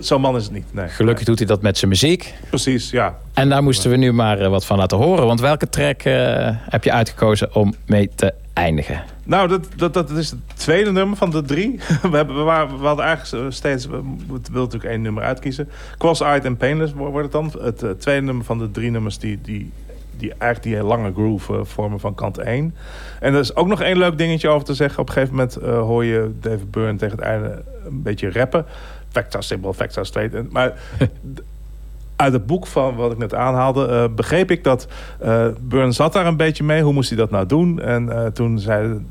zo'n man is het niet. Nee. gelukkig doet hij dat met zijn muziek. Precies, ja. En daar moesten we nu maar eh, wat van laten horen. Want welke track eh, heb je uitgekozen om mee te eindigen? Nou, dat, dat, dat is het tweede nummer van de drie. We, hebben, we, waren, we hadden eigenlijk steeds... We wilden natuurlijk één nummer uitkiezen. Cross-Eyed en Painless wo- wordt het dan. Het tweede nummer van de drie nummers die... die die eigenlijk die lange groove eh, vormen van kant 1. En er is ook nog één leuk dingetje over te zeggen. Op een gegeven moment hoor je David Byrne tegen het einde een beetje rappen. Facts are straight. En- Maar uit het boek van wat ik net aanhaalde... eh, begreep ik dat eh Byrne zat daar een beetje mee. Hoe moest hij dat nou doen? En eh, toen zei,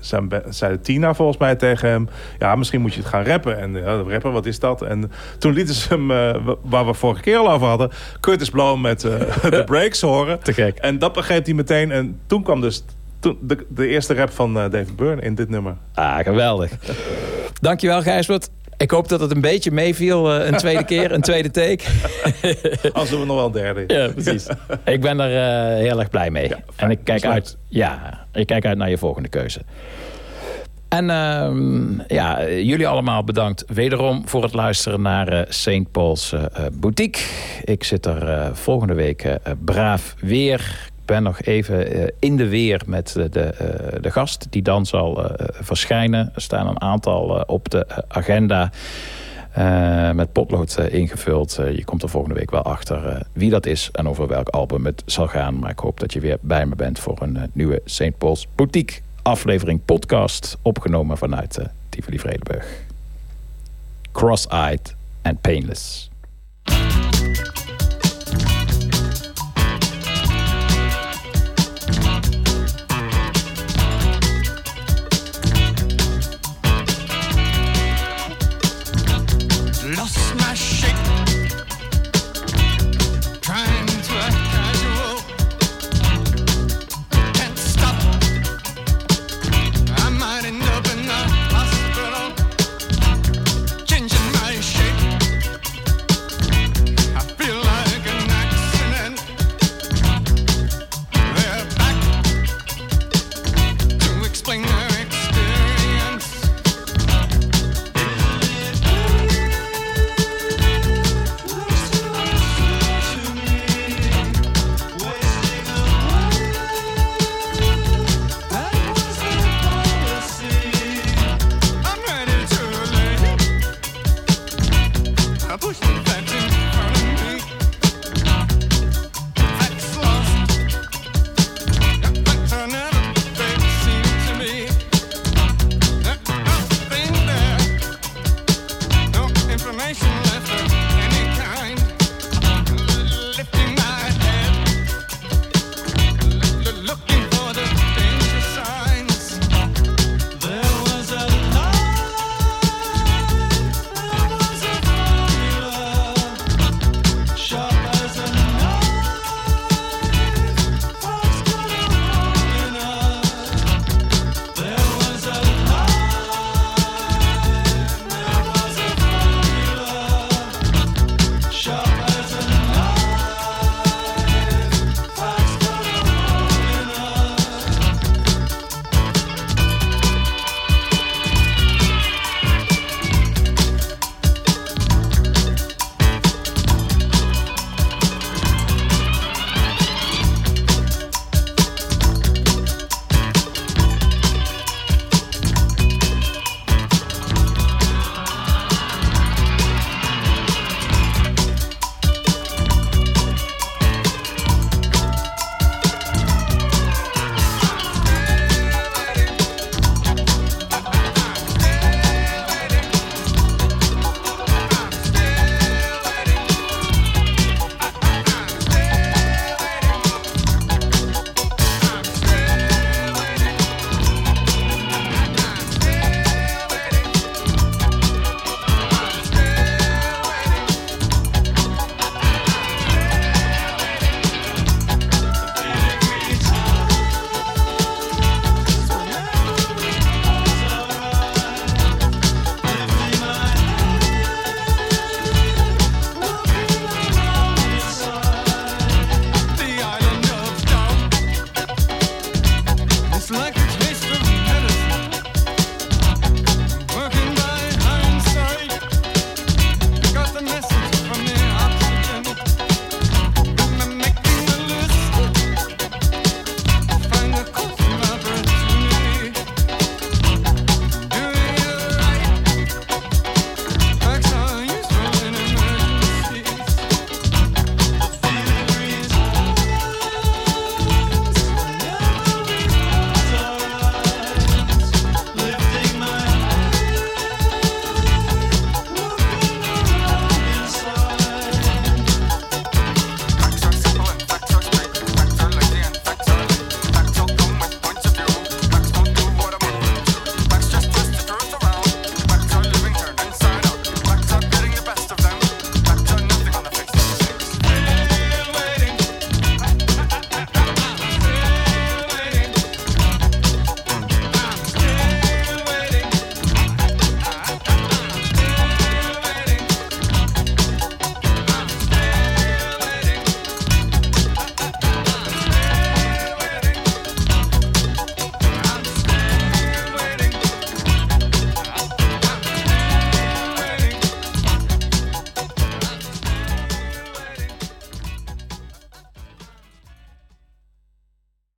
zijn, zei Tina volgens mij tegen hem... ja, misschien moet je het gaan rappen. En rappen, wat is dat? En toen lieten ze hem, wa- waar we vorige keer al over hadden... Curtis Blow met de breaks horen. Te gek. En dat begreep hij meteen. En toen kwam dus toen de, de eerste rap van David Byrne in dit nummer. Ah, geweldig. Dankjewel Gijsbert. Ik hoop dat het een beetje meeviel. eh, een tweede keer, een tweede take. Als doen we nog wel een derde. Ja, precies. Ik ben er eh, heel erg blij mee. Ja, en ik kijk, uit, ja, ik kijk uit naar je volgende keuze. En ehm, ja, jullie allemaal bedankt wederom voor het luisteren naar eh St. Paul's Boutique. Ik zit er volgende week braaf weer. Ben nog even eh, in de weer met eh, de, eh, de gast die dan zal eh, verschijnen. Er staan een aantal op de agenda. Met potlood ingevuld. Je komt er volgende week wel achter wie dat is en over welk album het zal gaan. Maar ik hoop dat je weer bij me bent voor een nieuwe St. Paul's Boutique aflevering podcast. Opgenomen vanuit Tivoli Vredenburg. Cross-eyed and painless.